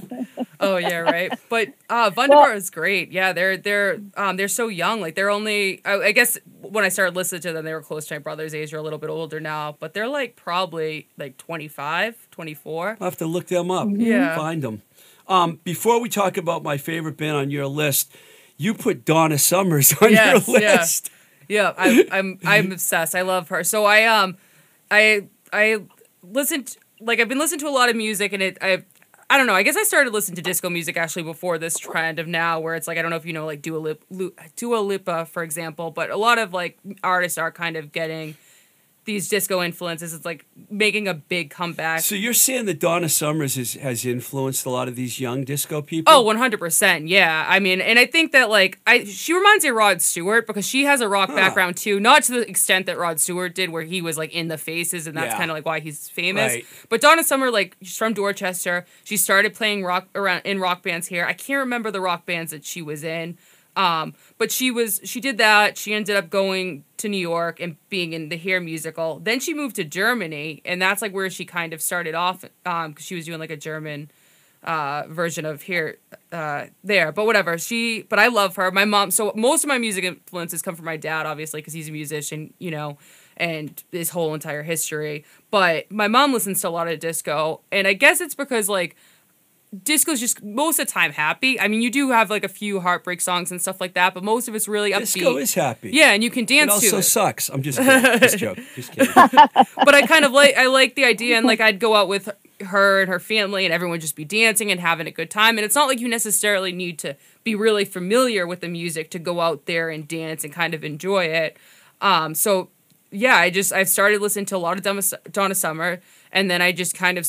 Oh yeah, right. But uh Wunderbar is great. Yeah, they're they're um they're so young. Like they're only I, I guess when I started listening to them, they were close to my brother's age. They're a little bit older now, but they're like probably like 25, 24. I'll have to look them up. Yeah. Find them. Um, before we talk about my favorite band on your list, you put Donna Summers on Yes, your yeah. list. Yeah, I, I'm I'm obsessed. I love her. So I um, I I listened like I've been listening to a lot of music, and it I I don't know. I guess I started listening to disco music actually before this trend of now, where it's like I don't know if you know like Dua Lip, Lu- Dua Lipa for example, but a lot of like artists are kind of getting these disco influences. It's like making a big comeback. So you're saying that Donna Summers is, has influenced a lot of these young disco people? Oh, 100%. Yeah. I mean, and I think that like I she reminds me of Rod Stewart because she has a rock Huh. background too, not to the extent that Rod Stewart did where he was like in the faces and that's Yeah. kind of like why he's famous. Right. But Donna Summer like she's from Dorchester. She started playing rock around in rock bands here. I can't remember the rock bands that she was in. Um, but she was she did that. She ended up going to New York and being in the Hair musical. Then she moved to Germany, and that's like where she kind of started off. Um, because she was doing like a German uh version of here uh there but whatever she but i love her my mom so most of my music influences come from my dad obviously because he's a musician you know and his whole entire history but my mom listens to a lot of disco and i guess it's because like disco's just most of the time happy i mean you do have like a few heartbreak songs and stuff like that but most of it's really upbeat Disco is happy. yeah and you can It dance to also it sucks. I'm just kidding. Just joking. Just kidding. but I kind of like I like the idea and like I'd go out with her and her family and everyone just be dancing and having a good time and it's not like you necessarily need to be really familiar with the music to go out there and dance and kind of enjoy it. Um so yeah, I just I've started listening to a lot of Donna, Summer and then I just kind of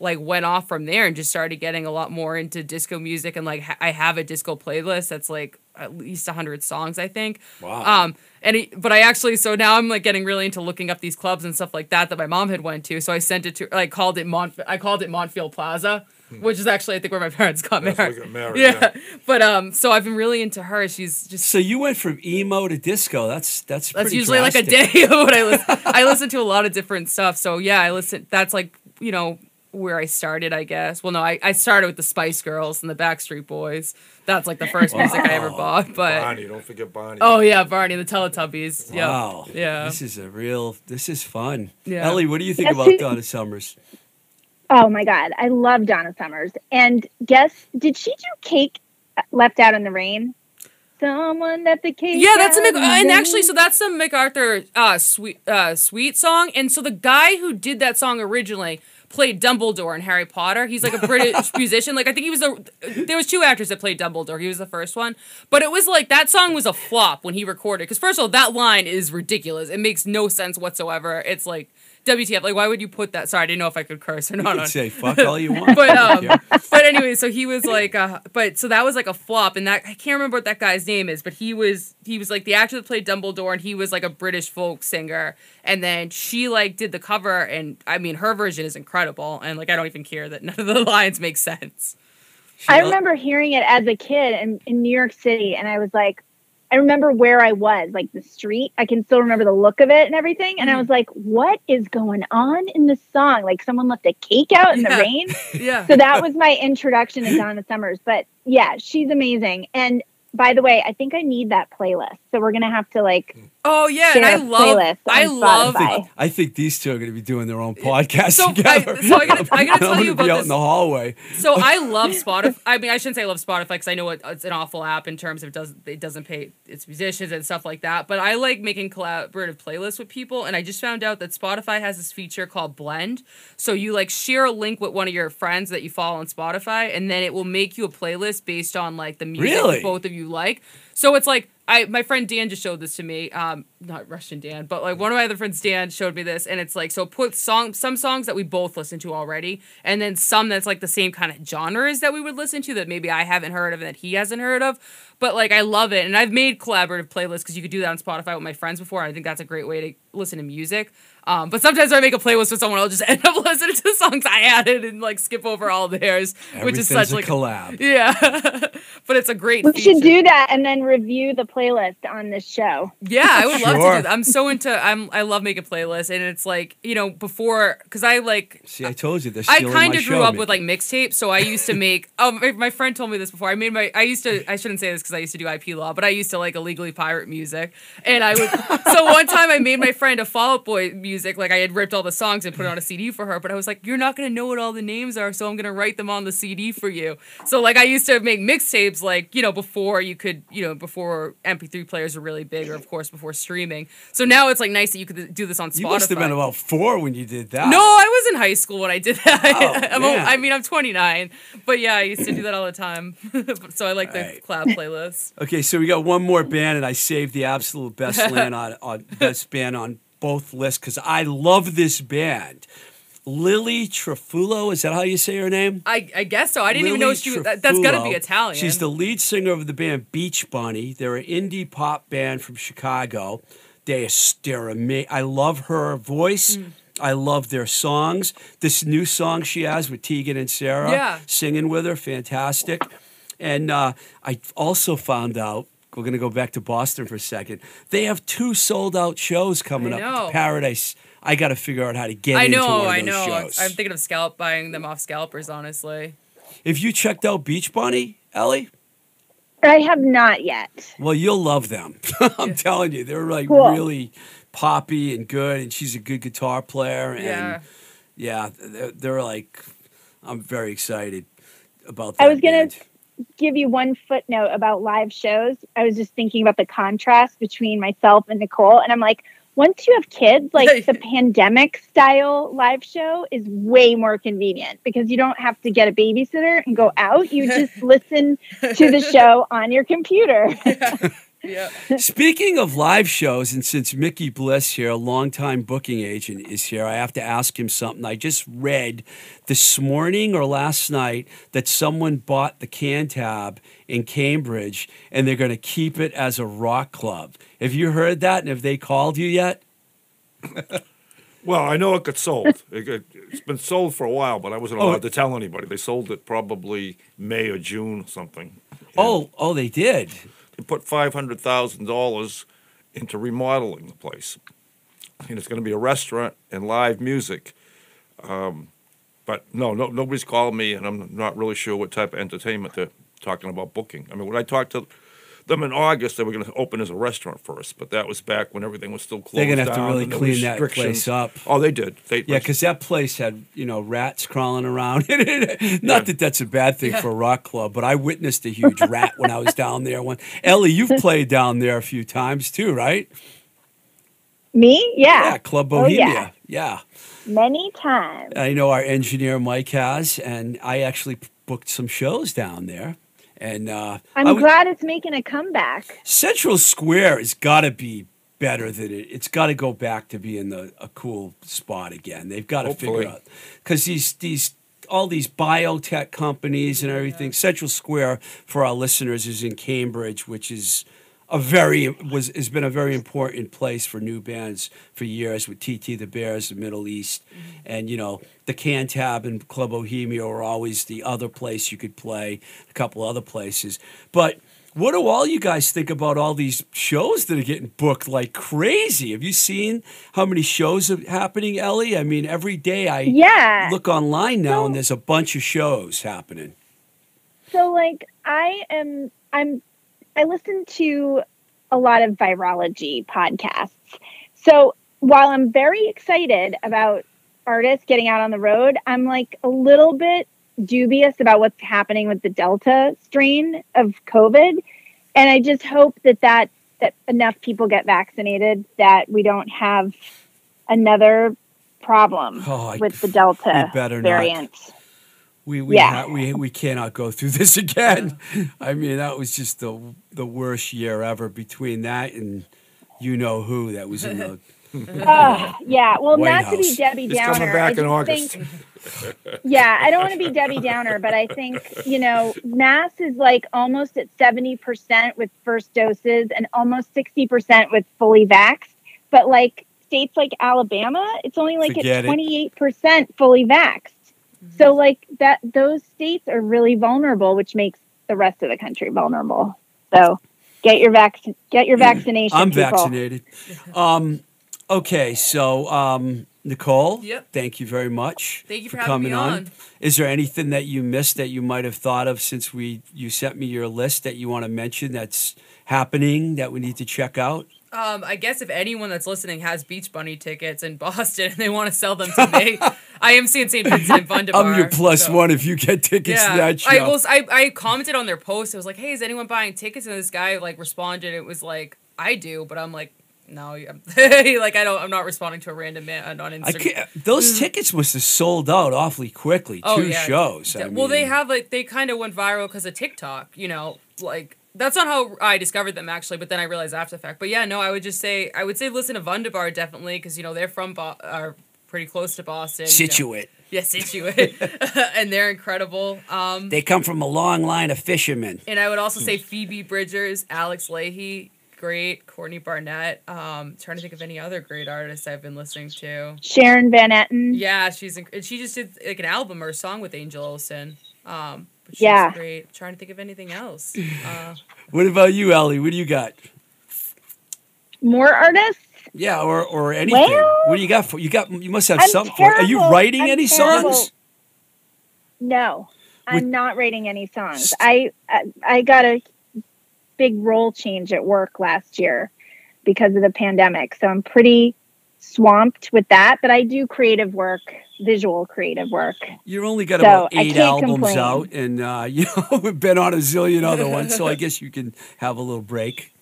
like went off from there and just started getting a lot more into disco music and like ha- I have a disco playlist that's like at least 100 songs I think. Wow. Um and it, but I actually so now I'm like getting really into looking up these clubs and stuff like that that my mom had went to. So I sent it to like called it Mont I called it Montfield Plaza, which is actually I think where my parents got That's where married. got married, yeah. yeah. But um so I've been really into her. She's just So you went from emo to disco. That's that's that's pretty usually like a day of what I listen. I listen to a lot of different stuff. So yeah, I listen. That's like you know where I started, I guess. Well, no, I, I started with the Spice Girls and the Backstreet Boys. That's like the first music I ever bought. But Barney, don't forget Barney. oh yeah, Barney the Teletubbies. Yep. Wow. Yeah. This is a real. This is fun. Yeah. Ellie, what do you think about who- Donna Summers? Oh my God. I love Donna Summers. And guess, did she do Cake left out in the rain. Someone left the cake. Yeah, that's a Mc- and actually, so that's the MacArthur uh, sweet uh, sweet song. And so the guy who did that song originally played Dumbledore in Harry Potter. He's like a British musician. Like I think he was the there was two actors that played Dumbledore. He was the first one, but it was like that song was a flop when he recorded. Because first of all, that line is ridiculous. It makes no sense whatsoever. It's like WTF? Like why would you put that? Sorry, I didn't know if I could curse or not. You on- can say fuck all you want. but um, but anyway, so he was like, uh, but so that was like a flop, and that I can't remember what that guy's name is, but he was he was like the actor that played Dumbledore, and he was like a British folk singer, and then she like did the cover, and I mean her version is incredible, and like I don't even care that none of the lines make sense. I remember hearing it as a kid in, in New York City, and I was like, I remember where I was, like the street. I can still remember the look of it and everything. And I Mhm. was like, what is going on in this song? Like someone left a cake out in Yeah. the rain. Yeah. So that was my introduction to Donna Summers. But yeah, she's amazing. And by the way, I think I need that playlist. So we're gonna have to like Oh yeah, and share I a love playlist I love Spotify. I think, I think these two are going to be doing their own podcast So I- together. so I gotta- I gotta I'm tell gonna be out this. in the hallway. So I love Spotify. I mean, I shouldn't say I love Spotify because I know it, it's an awful app in terms of it doesn't it doesn't pay its musicians and stuff like that. But I like making collaborative playlists with people, and I just found out that Spotify has this feature called Blend. So you like share a link with one of your friends that you follow on Spotify, and then it will make you a playlist based on like the music Really? that both of you like. So it's like I my friend Dan just showed this to me. Um, not Russian Dan, but like one of my other friends Dan showed me this, and it's like so put song some songs that we both listen to already, and then some that's like the same kind of genres that we would listen to that maybe I haven't heard of and that he hasn't heard of. But like I love it, and I've made collaborative playlists because you could do that on Spotify with my friends before. And I think that's a great way to listen to music. Um, but sometimes when I make a playlist with someone, I'll just end up listening to songs I added and like skip over all theirs, which is such a like collab. yeah. but it's a great. we feature. should do that and then review the playlist on this show. Yeah, I would love to do that. I'm so into. I'm. I love making playlists, and it's like you know before because I like. See, I told you this. I kind of grew up with like mixtapes, so I used to make. Oh, my, my friend told me this before. I made my. I used to. I shouldn't say this because I used to do IP law, but I used to like illegally pirate music, and I would. so one time I made my friend a Fall Out Boy music, like I had ripped all the songs and put it on a CD for her, but I was like, you're not gonna know what all the names are, so I'm gonna write them on the CD for you. So like I used to make mixtapes, like you know before you could, you know before MP3 players were really big, or of course before streaming. So now it's like nice that you could do this on Spotify. You must have been about four when you did that. No, I was in high school when I did that. Oh, I'm o- man. I mean, I'm 29, but yeah, I used to do that all the time. so I like the Right. collab playlist. Okay, so we got one more band, and I saved the absolute best land on, on best band on both lists because I love this band. Lily Trafullo, is that how you say her name? I, I guess so. I didn't even know she was. That, that's got to be Italian. She's the lead singer of the band Beach Bunny. They're an indie pop band from Chicago. They are, they're ama- I love her voice. Mm. I love their songs. This new song she has with Tegan and Sara, Yeah. singing with her, fantastic. And uh, I also found out. We're going to go back to Boston for a second. They have two sold out shows coming I up know. the Paradise. I got to figure out how to get I into know. one of I those know. shows. I'm thinking of scalp buying them off scalpers. Honestly. If you checked out Beach Bunny, Ellie? I have not yet. Well, you'll love them. I'm telling you, they're like Cool. really poppy and good, and she's a good guitar player. And Yeah. yeah, they're, they're like, I'm very excited about that. I was gonna band. Give you one footnote about live shows. I was just thinking about the contrast between myself and Nicole, and I'm like, once you have kids, like the pandemic style live show is way more convenient because you don't have to get a babysitter and go out. You just listen to the show on your computer. Yeah. Speaking of live shows, and since Mickey Bliss here, a longtime booking agent, is here, I have to ask him something. I just read this morning or last night that someone bought the Cantab in Cambridge and they're going to keep it as a rock club. Have you heard that? And have they called you yet? Well, I know it got sold. it, got- it's been sold for a while, but I wasn't Oh. allowed to tell anybody. They sold it probably May or June or something. Oh, oh, they did. They put five hundred thousand dollars into remodeling the place, and it's going to be a restaurant and live music. Um, but no, no, nobody's called me, and I'm not really sure what type of entertainment they're talking about booking. I mean, when I talked to them in August. They were going to open as a restaurant first, but that was back when everything was still closed. They're gonna have to really and there were clean that place up. Oh, they did. They, Yeah, because that place had you know rats crawling around. Not Yeah. that that's a bad thing for a rock club, but I witnessed a huge rat when I was down there. One Ellie, you've played down there a few times too, right? Me? Yeah. Yeah, Club Oh, Bohemia. yeah. yeah. Many times. I know our engineer Mike has, and I actually booked some shows down there. And uh, I'm I w- glad it's making a comeback. Central Square has got to be better than it. It's got to go back to being the a cool spot again. They've got to figure Hopefully. out because these these all these biotech companies and everything. Central Square for our listeners is in Cambridge, which is a very was has been a very important place for new bands for years with TT the Bears, the Middle East, mm-hmm. and you know the Cantab and Club Bohemia were always the other place you could play. A couple other places, but. What do all you guys think about all these shows that are getting booked like crazy? Have you seen how many shows are happening, Ellie? I mean, every day I Yeah. look online now So- and there's a bunch of shows happening. So like I am I'm I listen to a lot of virology podcasts. So while I'm very excited about artists getting out on the road, I'm like a little bit dubious about what's happening with the Delta strain of COVID. And I just hope that that that enough people get vaccinated that we don't have another problem Oh, I- with the Delta better not. Variant. We we, Yeah. ha- we we cannot go through this again. I mean, that was just the the worst year ever. Between that and you know who that was in the Oh, yeah. Well, White not to be House. Debbie It's Downer. coming back I in August. Think, yeah, I don't want to be Debbie Downer, but I think, you know, Mass is like almost at 70% with first doses and almost 60% with fully vaxxed. But like states like Alabama, it's only like Forget at 28% fully vaxxed. So like that those states are really vulnerable, which makes the rest of the country vulnerable. So get your vac get your vaccination. I'm people. vaccinated. Um, okay, so um, Nicole, Yep. thank you very much. Thank you for having me on. Is there anything that you missed that you might have thought of since we you sent me your list that you want to mention that's happening that we need to check out? Um, I guess if anyone that's listening has Beach Bunny tickets in Boston and they want to sell them to me, I am seeing St. Vincent and Wunderbar. I'm your plus so- one if you get tickets to Yeah, that show. I was I, I commented on their post. It was like, "Hey, is anyone buying tickets?" And this guy like responded. It was like, "I do," but I'm like, "No, like I don't. I'm not responding to a random man on Instagram." I can't, those tickets must have sold out awfully quickly. Oh, Two yeah. shows. I well, they have like they kind of went viral because of TikTok. You know, like that's not how I discovered them actually. But then I realized after the fact. But yeah, no, I would just say I would say listen to Wunderbar definitely because you know they're from Bo- are pretty close to Boston. you know. Scituate. Yeah, Scituate, and they're incredible. Um, They come from a long line of fishermen. and I would also say Phoebe Bridgers, Alex Lahey, great. Courtney Barnett. Um, trying to think of any other great artists I've been listening to. Sharon Van Etten. Yeah, she's inc- and she just did like an album or a song with Angel Olsen. Um, but she's Yeah. great. trying to think of anything else. Uh, What about you, Ellie? What do you got? More artists? Yeah, or or anything. Well, what do you got for you got you must have I'm something for Are you writing I'm any terrible. songs? No, I'm Would- not writing any songs. I, I I got a big role change at work last year because of the pandemic, so I'm pretty swamped with that. But I do creative work, visual creative work. You've only got So, about eight albums complain. out, and uh, you know we've been on a zillion other ones, so I guess you can have a little break.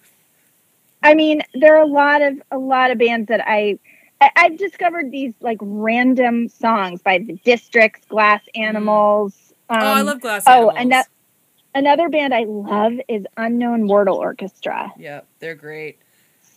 I mean, there are a lot of a lot of bands that I, I I've discovered these like random songs by the Districts, Glass Animals. Um, oh, I love Glass oh, Animals. and that another band I love is Unknown Mortal Orchestra. Yeah, they're great.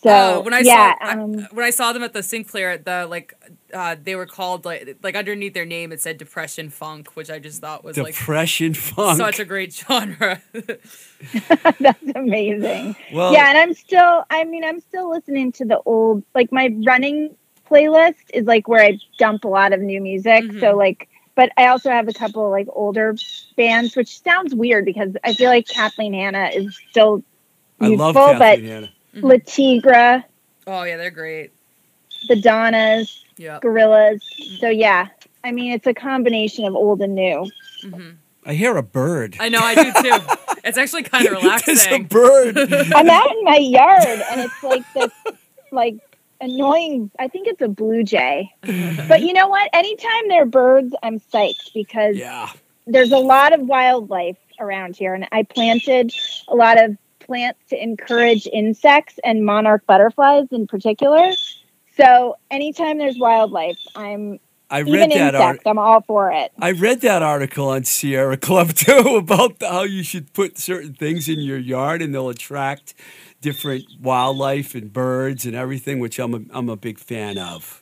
So Uh, when I yeah, saw I- um, when I saw them at the Sinclair, the like uh, they were called like like underneath their name it said Depression Funk, which I just thought was like Depression funk. such a great genre. that's amazing. well, yeah, and I'm still. I mean, I'm still listening to the old. Like my running playlist is like where I dump a lot of new music. Mhm. So like, but I also have a couple like older bands, which sounds weird because I feel like Kathleen Hanna is still I love youthful, but Kathleen Hanna. Le Tigre, oh yeah, they're great. the Donnas, Yeah. Gorillas. So yeah, I mean, it's a combination of old and new. hmm I hear a bird. I know, I do too. It's actually kind of There's a relaxing. bird. I'm out in my yard and it's like this like annoying I think it's a blue jay. But you know what? Anytime there are birds, I'm psyched because yeah. there's a lot of wildlife around here and I planted a lot of plants to encourage insects and monarch butterflies in particular. So anytime there's wildlife, I'm I read even that insects, art. I'm all for it. I read that article on Sierra Club too about the, how you should put certain things in your yard and they'll attract different wildlife and birds and everything, which I'm a, I'm a big fan of.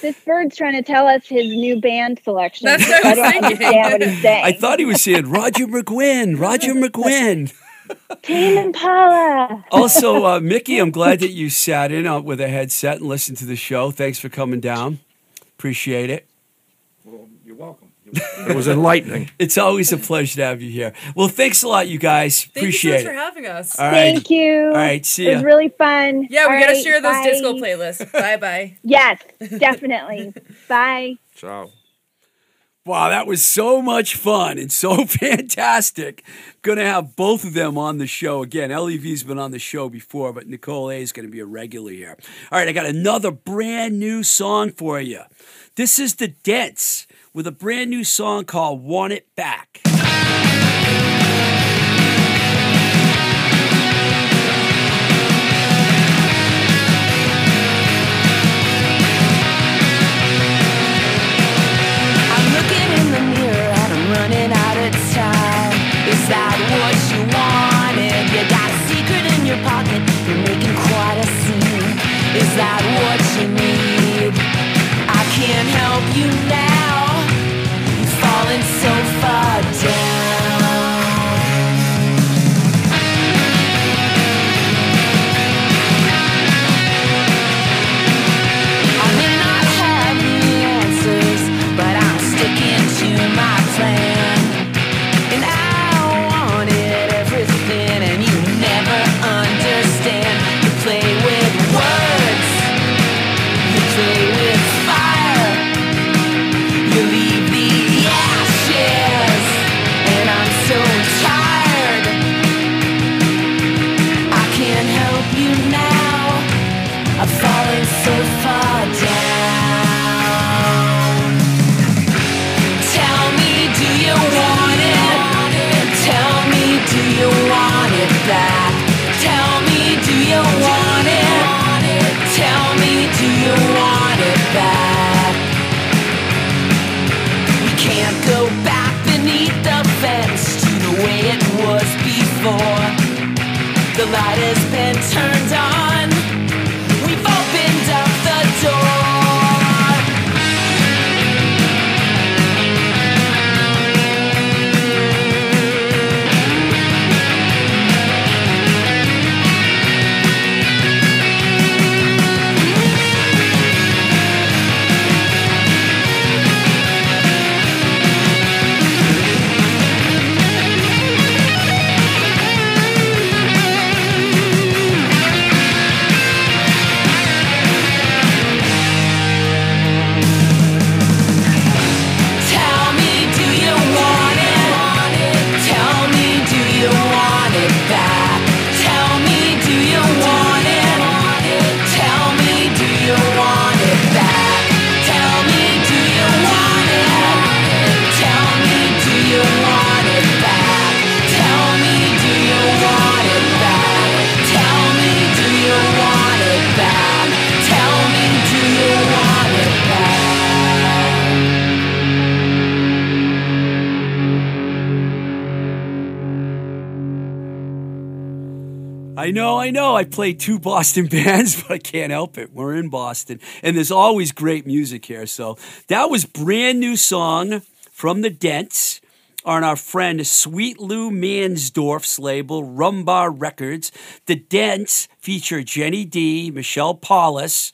This bird's trying to tell us his new band selection. That's what I I'm don't understand what he's saying. I thought he was saying Roger McGuinn, Roger McGuinn. Tame Impala. Also, uh, Mickey, I'm glad that you sat in uh, with a headset and listened to the show. Thanks for coming down. Appreciate it. Well, you're welcome. It was enlightening. It's always a pleasure to have you here. Well, thanks a lot, you guys. Thank Appreciate you so much it. for having us. All right. Thank you. All right. See It was really fun. Yeah, we All gotta share those bye. disco playlists. bye bye. Yes, definitely. bye. Ciao. Wow, that was so much fun and so fantastic. Going to have both of them on the show again. LEV's been on the show before, but Nicole A is going to be a regular here. All right, I got another brand new song for you. This is The Dents with a brand new song called Want It Back. You're making quite a scene. Is that what you need? I can't help you now. You've fallen so far down. The light has been turned on. I know, I know. I play two Boston bands, but I can't help it. We're in Boston, and there's always great music here. So that was brand new song from the Dents on our friend Sweet Lou Mansdorf's label, Rumbar Records. The Dents feature Jenny D, Michelle Paulus,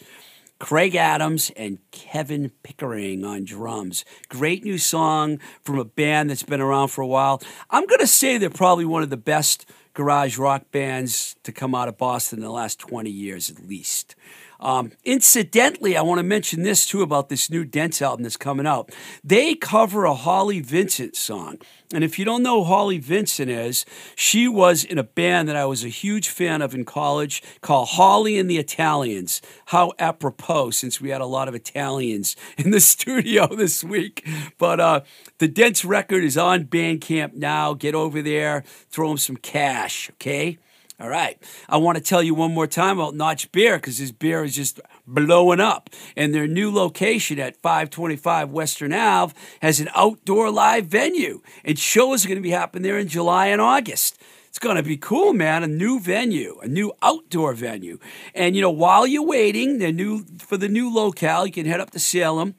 Craig Adams, and Kevin Pickering on drums. Great new song from a band that's been around for a while. I'm going to say they're probably one of the best garage rock bands to come out of Boston in the last 20 years at least. Um, incidentally, I want to mention this too about this new Dents album that's coming out. They cover a Holly Vincent song. And if you don't know Holly Vincent is, she was in a band that I was a huge fan of in college called Holly and the Italians. How apropos, since we had a lot of Italians in the studio this week. But uh, the Dents record is on Bandcamp now. Get over there, throw them some cash, okay? All right. I want to tell you one more time about Notch Beer because this beer is just blowing up. And their new location at 525 Western Ave has an outdoor live venue. And shows are going to be happening there in July and August. It's going to be cool, man. A new venue, a new outdoor venue. And, you know, while you're waiting the new, for the new locale, you can head up to Salem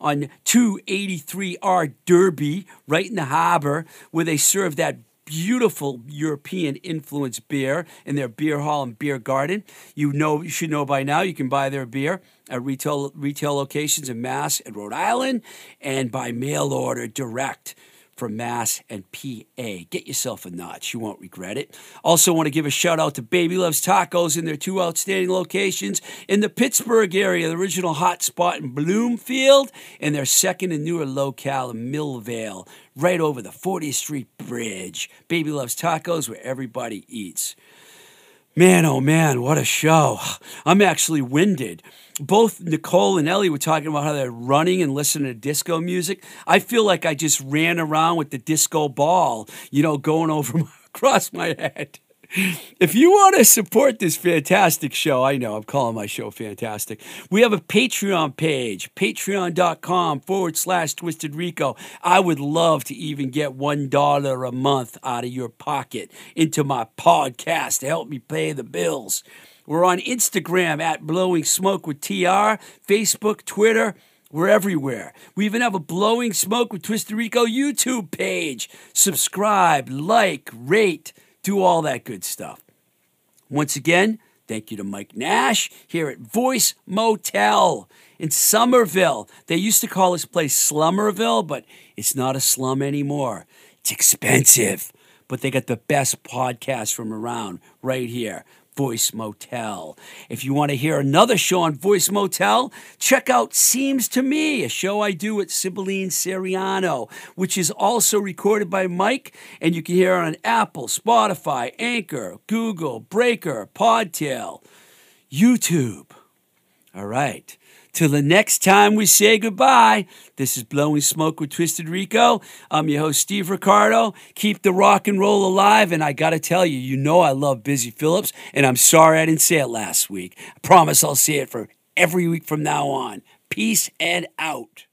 on 283R Derby, right in the harbor, where they serve that beautiful European influence beer in their beer hall and beer garden. You know you should know by now you can buy their beer at retail retail locations in Mass and Rhode Island and by mail order direct from Mass and PA. Get yourself a notch. You won't regret it. Also, want to give a shout out to Baby Loves Tacos and their two outstanding locations in the Pittsburgh area, the original hot spot in Bloomfield, and their second and newer locale in Millvale, right over the 40th Street Bridge. Baby Loves Tacos, where everybody eats. Man, oh man, what a show. I'm actually winded. Both Nicole and Ellie were talking about how they're running and listening to disco music. I feel like I just ran around with the disco ball, you know, going over across my head. If you want to support this fantastic show, I know I'm calling my show fantastic. We have a Patreon page, patreon.com forward slash twisted rico. I would love to even get $1 a month out of your pocket into my podcast to help me pay the bills. We're on Instagram at Blowing Smoke with TR, Facebook, Twitter. We're everywhere. We even have a Blowing Smoke with Twisted Rico YouTube page. Subscribe, like, rate, do all that good stuff. Once again, thank you to Mike Nash here at Voice Motel in Somerville. They used to call this place Slummerville, but it's not a slum anymore. It's expensive, but they got the best podcast from around right here. Voice Motel. If you want to hear another show on Voice Motel, check out Seems to Me, a show I do with Sibylline Seriano, which is also recorded by Mike, and you can hear it on Apple, Spotify, Anchor, Google, Breaker, Podtail, YouTube. All right. Till the next time we say goodbye, this is Blowing Smoke with Twisted Rico. I'm your host, Steve Ricardo. Keep the rock and roll alive. And I got to tell you, you know I love Busy Phillips, and I'm sorry I didn't say it last week. I promise I'll say it for every week from now on. Peace and out.